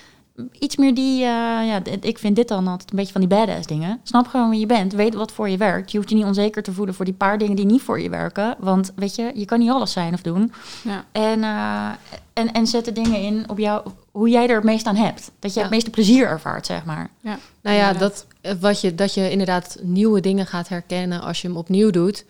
iets meer die, uh, ja, ik vind dit dan altijd een beetje van die badass dingen. Snap gewoon wie je bent, weet wat voor je werkt. Je hoeft je niet onzeker te voelen voor die paar dingen die niet voor je werken. Want weet je, je kan niet alles zijn of doen. Ja. En, uh, en, en zet de dingen in op jou, hoe jij er het meest aan hebt. Dat je het meeste plezier ervaart, zeg maar.
Ja. Nou ja, dat, eh, wat je, dat je inderdaad nieuwe dingen gaat herkennen als je hem opnieuw doet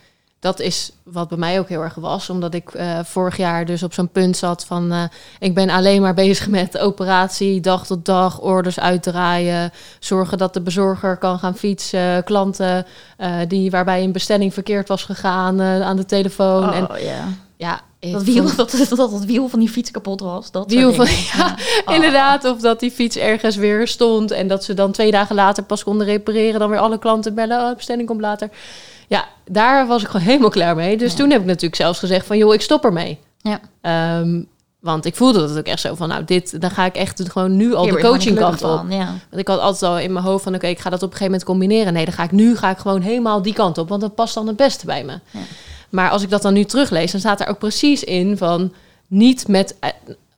dat is wat bij mij ook heel erg was. Omdat ik uh, vorig jaar dus op zo'n punt zat van... Uh, ik ben alleen maar <laughs> bezig met operatie, dag tot dag, orders uitdraaien... zorgen dat de bezorger kan gaan fietsen, klanten uh, die, waarbij een bestelling verkeerd was gegaan aan de telefoon.
Oh, en, ja. Ja, dat wiel, <laughs> dat, dat, dat het wiel van die fiets kapot was. Dat wiel van, <laughs>
ja, oh. inderdaad. Of dat die fiets ergens weer stond. En dat ze dan twee dagen later pas konden repareren. Dan weer alle klanten bellen. Oh, bestelling komt later. Ja, daar was ik gewoon <laughs> helemaal klaar mee. Dus toen heb ik natuurlijk zelfs gezegd van... joh, ik stop ermee. Ja. Um, want ik voelde dat ook echt zo van... nou, dit, dan ga ik echt gewoon nu al de coaching kant op. ja. Want ik had altijd al in mijn hoofd van... oké, ik ga dat op een gegeven moment combineren. Nee, dan ga ik nu ga ik gewoon helemaal die kant op. Want dat past dan het beste bij me. Ja. Maar als ik dat dan nu teruglees... dan staat er ook precies in van... niet met eh,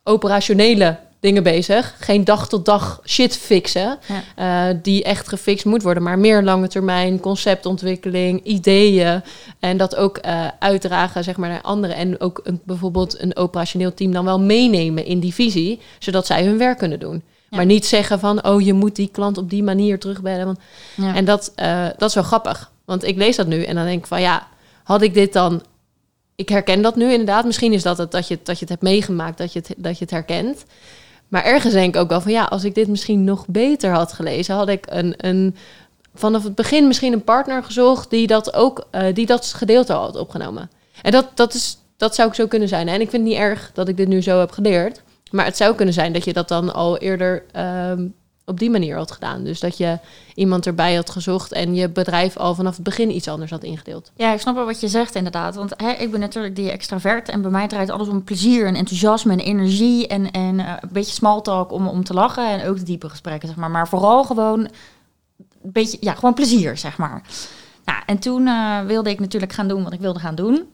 operationele dingen bezig. Geen dag tot dag shit fixen. Eh, die echt gefixt moet worden. Maar meer lange termijn conceptontwikkeling, ideeën. En dat ook uh, uitdragen zeg maar, naar anderen. En ook een, bijvoorbeeld een operationeel team dan wel meenemen in die visie. Zodat zij hun werk kunnen doen. Maar niet zeggen van, oh, je moet die klant op die manier terugbellen. Want... En dat, uh, dat is wel grappig. Want ik lees dat nu en dan denk ik van, ja, had ik dit dan ik herken dat nu inderdaad. Misschien is dat het dat je, dat je het hebt meegemaakt, dat je het, dat je het herkent. Maar ergens denk ik ook wel van ja, als ik dit misschien nog beter had gelezen, had ik een, een vanaf het begin misschien een partner gezocht die dat ook, uh, die dat gedeelte had opgenomen. En dat, dat, is, dat zou ik zo kunnen zijn. En ik vind het niet erg dat ik dit nu zo heb geleerd. Maar het zou kunnen zijn dat je dat dan al eerder um, op die manier had gedaan. Dus dat je iemand erbij had gezocht en je bedrijf al vanaf het begin iets anders had ingedeeld.
Ja, ik snap wel wat je zegt inderdaad. Want hè, ik ben natuurlijk die extravert en bij mij draait alles om plezier en enthousiasme en energie en, en uh, een beetje small talk om, om te lachen en ook de diepe gesprekken, zeg maar. Maar vooral gewoon een beetje, ja, gewoon plezier, zeg maar. Nou, en toen uh, wilde ik natuurlijk gaan doen wat ik wilde gaan doen.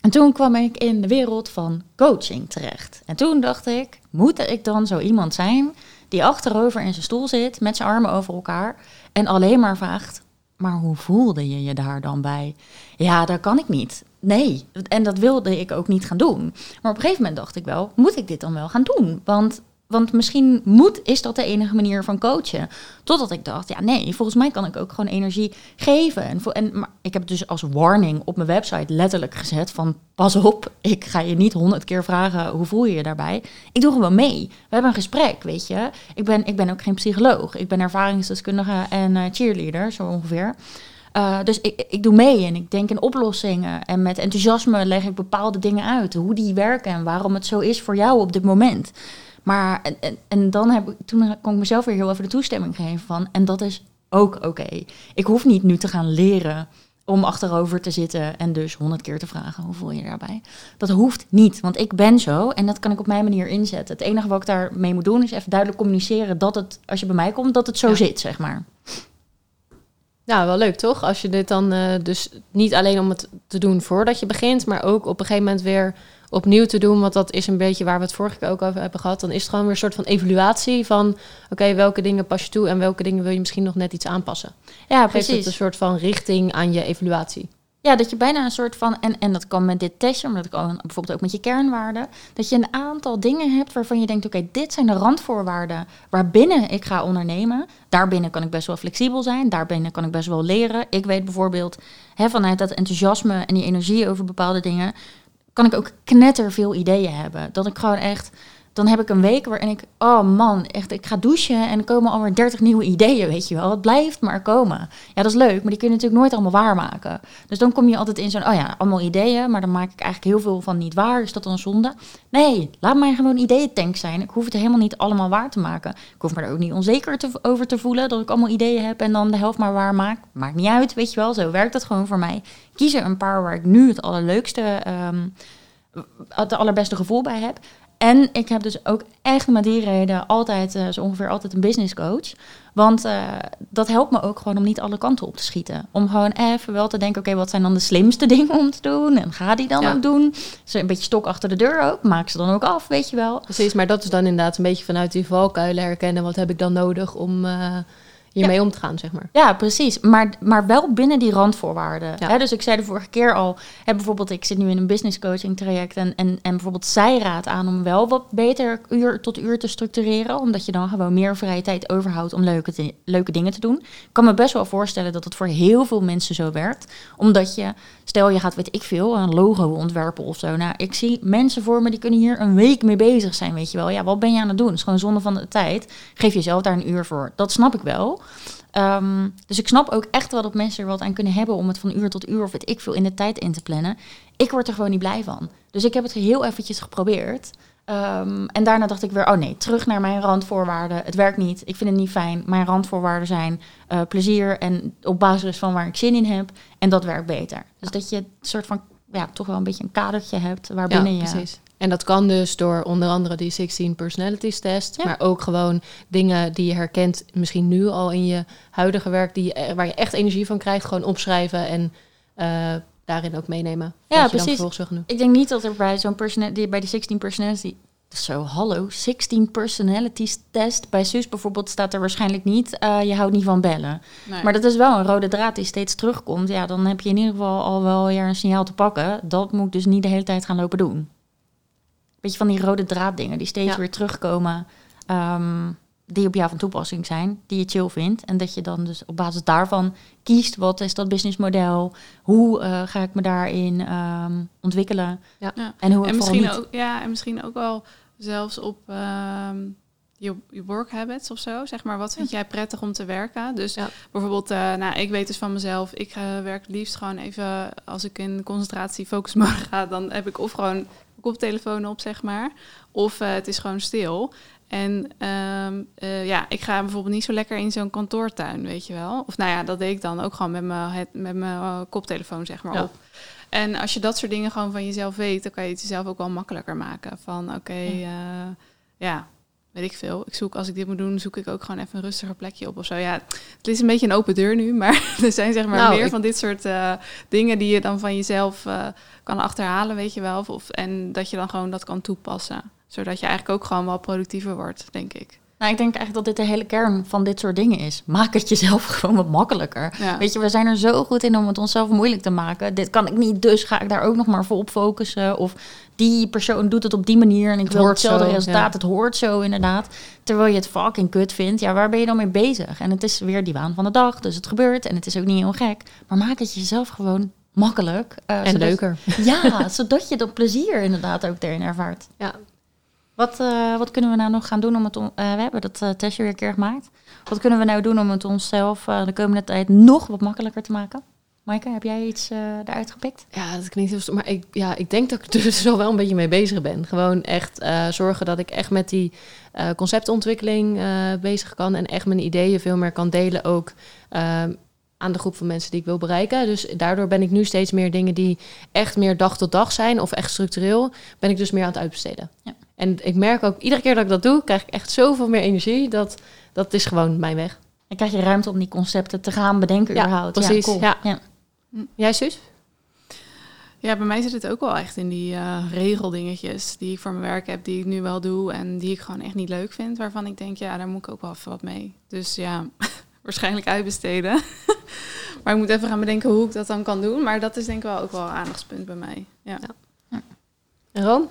En toen kwam ik in de wereld van coaching terecht. En toen dacht ik, moet ik dan zo iemand zijn die achterover in zijn stoel zit met zijn armen over elkaar en alleen maar vraagt: Maar hoe voelde je je daar dan bij? Ja, dat kan ik niet. Nee, en dat wilde ik ook niet gaan doen. Maar op een gegeven moment dacht ik wel: Moet ik dit dan wel gaan doen? Want want misschien moet, is dat de enige manier van coachen. Totdat ik dacht, ja nee, volgens mij kan ik ook gewoon energie geven. En, en maar ik heb dus als warning op mijn website letterlijk gezet van... pas op, ik ga je niet honderd keer vragen hoe voel je je daarbij. Ik doe gewoon mee. We hebben een gesprek, weet je. Ik ben, ik ben ook geen psycholoog. Ik ben ervaringsdeskundige en uh, cheerleader, zo ongeveer. Uh, dus ik, ik doe mee en ik denk in oplossingen. En met enthousiasme leg ik bepaalde dingen uit. Hoe die werken en waarom het zo is voor jou op dit moment. Maar en, en, dan heb ik, toen kon ik mezelf weer heel even de toestemming geven van. En dat is ook oké. Ik hoef niet nu te gaan leren om achterover te zitten en dus honderd keer te vragen hoe voel je daarbij. Dat hoeft niet, want ik ben zo en dat kan ik op mijn manier inzetten. Het enige wat ik daarmee moet doen is even duidelijk communiceren dat het, als je bij mij komt, dat het zo zit, zeg maar.
Nou, wel leuk toch? Als je dit dan uh, dus niet alleen om het te doen voordat je begint, maar ook op een gegeven moment weer opnieuw te doen. Want dat is een beetje waar we het vorige keer ook over hebben gehad. Dan is het gewoon weer een soort van evaluatie van... oké, welke dingen pas je toe en welke dingen wil je misschien nog net iets aanpassen. Ja, precies. Geeft het een soort van richting aan je evaluatie.
Ja, dat je bijna een soort van, en, en dat kan met dit testje, maar dat kan bijvoorbeeld ook met je kernwaarden, dat je een aantal dingen hebt waarvan je denkt, oké, dit zijn de randvoorwaarden waarbinnen ik ga ondernemen. Daarbinnen kan ik best wel flexibel zijn, daarbinnen kan ik best wel leren. Ik weet bijvoorbeeld hè, vanuit dat enthousiasme en die energie over bepaalde dingen, kan ik ook knetter veel ideeën hebben. Dat ik gewoon echt dan heb ik een week waarin ik, oh man, echt, ik ga douchen en er komen alweer 30 nieuwe ideeën, weet je wel. Het blijft maar komen. Ja, dat is leuk, maar die kun je natuurlijk nooit allemaal waarmaken. Dus dan kom je altijd in zo'n, oh ja, allemaal ideeën, maar dan maak ik eigenlijk heel veel van niet waar. Is dat dan zonde? Nee, laat mij gewoon ideeëntank zijn. Ik hoef het helemaal niet allemaal waar te maken. Ik hoef me er ook niet onzeker over te voelen dat ik allemaal ideeën heb en dan de helft maar waar maak. Maakt niet uit, weet je wel. Zo werkt dat gewoon voor mij. Kies er een paar waar ik nu het allerleukste, um, het allerbeste gevoel bij heb. En ik heb dus ook echt met die reden altijd, uh, zo ongeveer altijd een business coach. Want uh, dat helpt me ook gewoon om niet alle kanten op te schieten. Om gewoon even wel te denken, oké, wat zijn dan de slimste <laughs> dingen om te doen? En ga die dan ook doen? Zo een beetje stok achter de deur ook. Maak ze dan ook af, weet je wel.
Precies, maar dat is dan inderdaad een beetje vanuit die valkuilen herkennen. Wat heb ik dan nodig om... Uh hiermee ja. om te gaan, zeg maar.
Ja, precies. Maar, maar wel binnen die randvoorwaarden. Ja. Hè, dus ik zei de vorige keer al, hè, bijvoorbeeld ik zit nu in een business coaching traject en, en, en bijvoorbeeld zij raadt aan om wel wat beter uur tot uur te structureren, omdat je dan gewoon meer vrije tijd overhoudt om leuke, leuke dingen te doen. Ik kan me best wel voorstellen dat het voor heel veel mensen zo werkt, omdat je, stel je gaat, weet ik veel, een logo ontwerpen of zo. Nou, ik zie mensen voor me die kunnen hier een week mee bezig zijn, weet je wel. Ja, wat ben je aan het doen? Het is gewoon zonde van de tijd. Geef jezelf daar een uur voor. Dat snap ik wel. Um, dus ik snap ook echt wel dat mensen er wat aan kunnen hebben om het van uur tot uur of weet ik veel in de tijd in te plannen. Ik word er gewoon niet blij van. Dus ik heb het heel eventjes geprobeerd. Um, en daarna dacht ik weer, oh nee, terug naar mijn randvoorwaarden. Het werkt niet, ik vind het niet fijn. Mijn randvoorwaarden zijn uh, plezier en op basis van waar ik zin in heb. En dat werkt beter. Dus dat je een soort van, ja, toch wel een beetje een kadertje hebt waarbinnen ja, je... Precies.
En dat kan dus door onder andere die 16 personalities test, maar ook gewoon dingen die je herkent, misschien nu al in je huidige werk, die, je, waar je echt energie van krijgt, gewoon opschrijven en uh, daarin ook meenemen.
Ja, precies. Ik denk niet dat er bij zo'n personality, bij die 16 personality, zo hallo, 16 personalities test bij SUS bijvoorbeeld staat er waarschijnlijk niet, uh, je houdt niet van bellen. Nee. Maar dat is wel een rode draad die steeds terugkomt. Ja, dan heb je in ieder geval al wel weer een signaal te pakken. Dat moet ik dus niet de hele tijd gaan lopen doen beetje van die rode draaddingen die steeds weer terugkomen. Um, die op jou van toepassing zijn, die je chill vindt. En dat je dan dus op basis daarvan kiest, wat is dat businessmodel? Hoe uh, ga ik me daarin um, ontwikkelen?
Ja. En, hoe en misschien ook, ja, en misschien ook wel zelfs op um, je, je work habits of zo. Zeg maar, wat vind jij prettig om te werken? Dus ja. bijvoorbeeld, uh, nou, ik weet dus van mezelf, ik uh, werk liefst gewoon even, als ik in concentratie focus mode <laughs> ga, dan heb ik of gewoon koptelefoon op, zeg maar. Of uh, het is gewoon stil. En um, uh, ja, ik ga bijvoorbeeld niet zo lekker in zo'n kantoortuin, weet je wel. Of nou ja, dat deed ik dan ook gewoon met mijn, met mijn uh, koptelefoon, zeg maar, ja. op. En als je dat soort dingen gewoon van jezelf weet, dan kan je het jezelf ook wel makkelijker maken. Van oké, okay, ja. ja weet ik veel. Ik zoek, als ik dit moet doen, zoek ik ook gewoon even een rustiger plekje op of zo. Ja, het is een beetje een open deur nu, <laughs> maar er zijn zeg maar nou, meer van dit soort uh, dingen die je dan van jezelf kan achterhalen, weet je wel. Of, en dat je dan gewoon dat kan toepassen. Zodat je eigenlijk ook gewoon wel productiever wordt, denk ik.
Nou, ik denk eigenlijk dat dit de hele kern van dit soort dingen is. Maak het jezelf <laughs> gewoon wat makkelijker. Ja. Weet je, we zijn er zo goed in om het onszelf moeilijk te maken. Dit kan ik niet, dus ga ik daar ook nog maar voor op focussen. Of die persoon doet het op die manier en ik wil hetzelfde zo, resultaat. Ja. Het hoort zo inderdaad. Terwijl je het fucking kut vindt. Ja, waar ben je dan mee bezig? En het is weer die waan van de dag, dus het gebeurt. En het is ook niet heel gek. Maar maak het jezelf gewoon makkelijk.
Uh, en zodat, leuker.
Ja, zodat je dat plezier inderdaad ook erin ervaart.
Ja,
wat, uh, wat kunnen we nou nog gaan doen om het... On- uh, we hebben dat uh, testje weer een keer gemaakt. Wat kunnen we nou doen om het onszelf de komende tijd nog wat makkelijker te maken? Maaike, heb jij iets eruit gepikt?
Ja, dat klinkt heel... Maar ik, ja, ik denk dat ik er dus <laughs> wel een beetje mee bezig ben. Gewoon echt zorgen dat ik echt met die conceptontwikkeling bezig kan. En echt mijn ideeën veel meer kan delen ook aan de groep van mensen die ik wil bereiken. Dus daardoor ben ik nu steeds meer dingen die echt meer dag tot dag zijn of echt structureel, ben ik dus meer aan het uitbesteden. Ja. En ik merk ook, iedere keer dat ik dat doe, krijg ik echt zoveel meer energie. Dat, dat is gewoon mijn weg.
En krijg je ruimte om die concepten te gaan bedenken
ja,
überhaupt.
Precies, ja, cool. ja. ja. Jij, zus?
Ja, bij mij zit het ook wel echt in die uh, regeldingetjes die ik voor mijn werk heb, die ik nu wel doe en die ik gewoon echt niet leuk vind. Waarvan ik denk, ja, daar moet ik ook wel even wat mee. Dus ja, <laughs> waarschijnlijk uitbesteden. <laughs> maar ik moet even gaan bedenken hoe ik dat dan kan doen. Maar dat is denk ik wel ook wel een aandachtspunt bij mij. Ja. ja.
En Ron?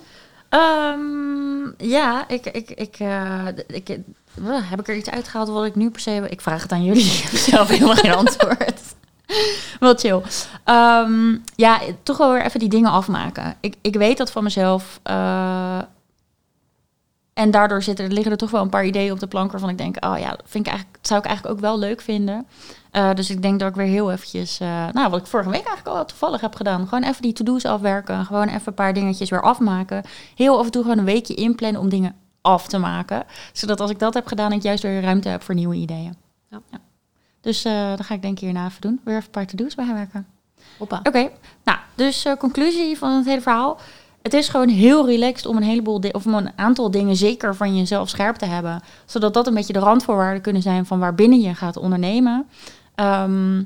Um, ja, ik, ik, ik, uh, ik, uh, heb ik er iets uitgehaald wat ik nu per se... Ik vraag het aan jullie, ik <laughs> heb zelf helemaal geen antwoord. <laughs> Wel chill. Um, ja, toch wel weer even die dingen afmaken. Ik, ik weet dat van mezelf... Uh, En daardoor zitten, liggen er toch wel een paar ideeën op de plank waarvan ik denk, oh ja, dat vind ik eigenlijk, zou ik eigenlijk ook wel leuk vinden. Uh, dus ik denk dat ik weer heel eventjes, uh, nou wat ik vorige week eigenlijk al toevallig heb gedaan, gewoon even die to-do's afwerken, gewoon even een paar dingetjes weer afmaken. Heel af en toe gewoon een weekje inplannen om dingen af te maken. Zodat als ik dat heb gedaan, ik juist weer ruimte heb voor nieuwe ideeën. Ja. ja. Dus uh, dan ga ik denk ik hierna even doen. Weer even een paar to-do's bijwerken. Oké, okay. nou, dus conclusie van het hele verhaal het is gewoon heel relaxed om een heleboel of om een aantal dingen zeker van jezelf scherp te hebben. Zodat dat een beetje de randvoorwaarden kunnen zijn van waarbinnen je gaat ondernemen. Ehm,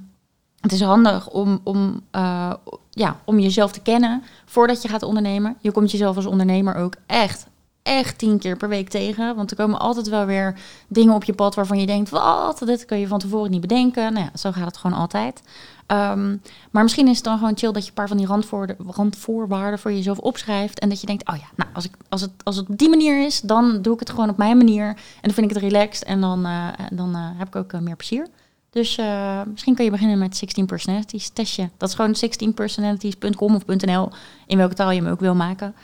het is handig om, om, uh, ja, om jezelf te kennen voordat je gaat ondernemen. Je komt jezelf als ondernemer ook echt, echt tien keer per week tegen. Want er komen altijd wel weer dingen op je pad waarvan je denkt: wat, dit kun je van tevoren niet bedenken. Nou ja, zo gaat het gewoon altijd. Ehm, maar misschien is het dan gewoon chill dat je een paar van die randvoorwaarden voor jezelf opschrijft. En dat je denkt, oh ja, nou, als, ik, als, het, als het op die manier is, dan doe ik het gewoon op mijn manier. En dan vind ik het relaxed en dan, uh, dan uh, heb ik ook uh, meer plezier. Dus misschien kun je beginnen met 16 personalities testje. Dat is gewoon 16personalities.com of .nl, in welke taal je hem ook wil maken.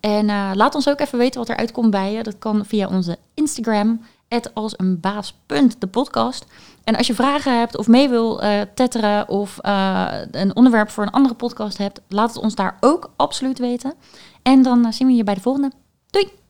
En laat ons ook even weten wat er uitkomt bij je. Dat kan via onze Instagram, als een baas. de podcast. En als je vragen hebt of mee wil uh, tetteren of uh, een onderwerp voor een andere podcast hebt, laat het ons daar ook absoluut weten. En dan zien we je bij de volgende. Doei!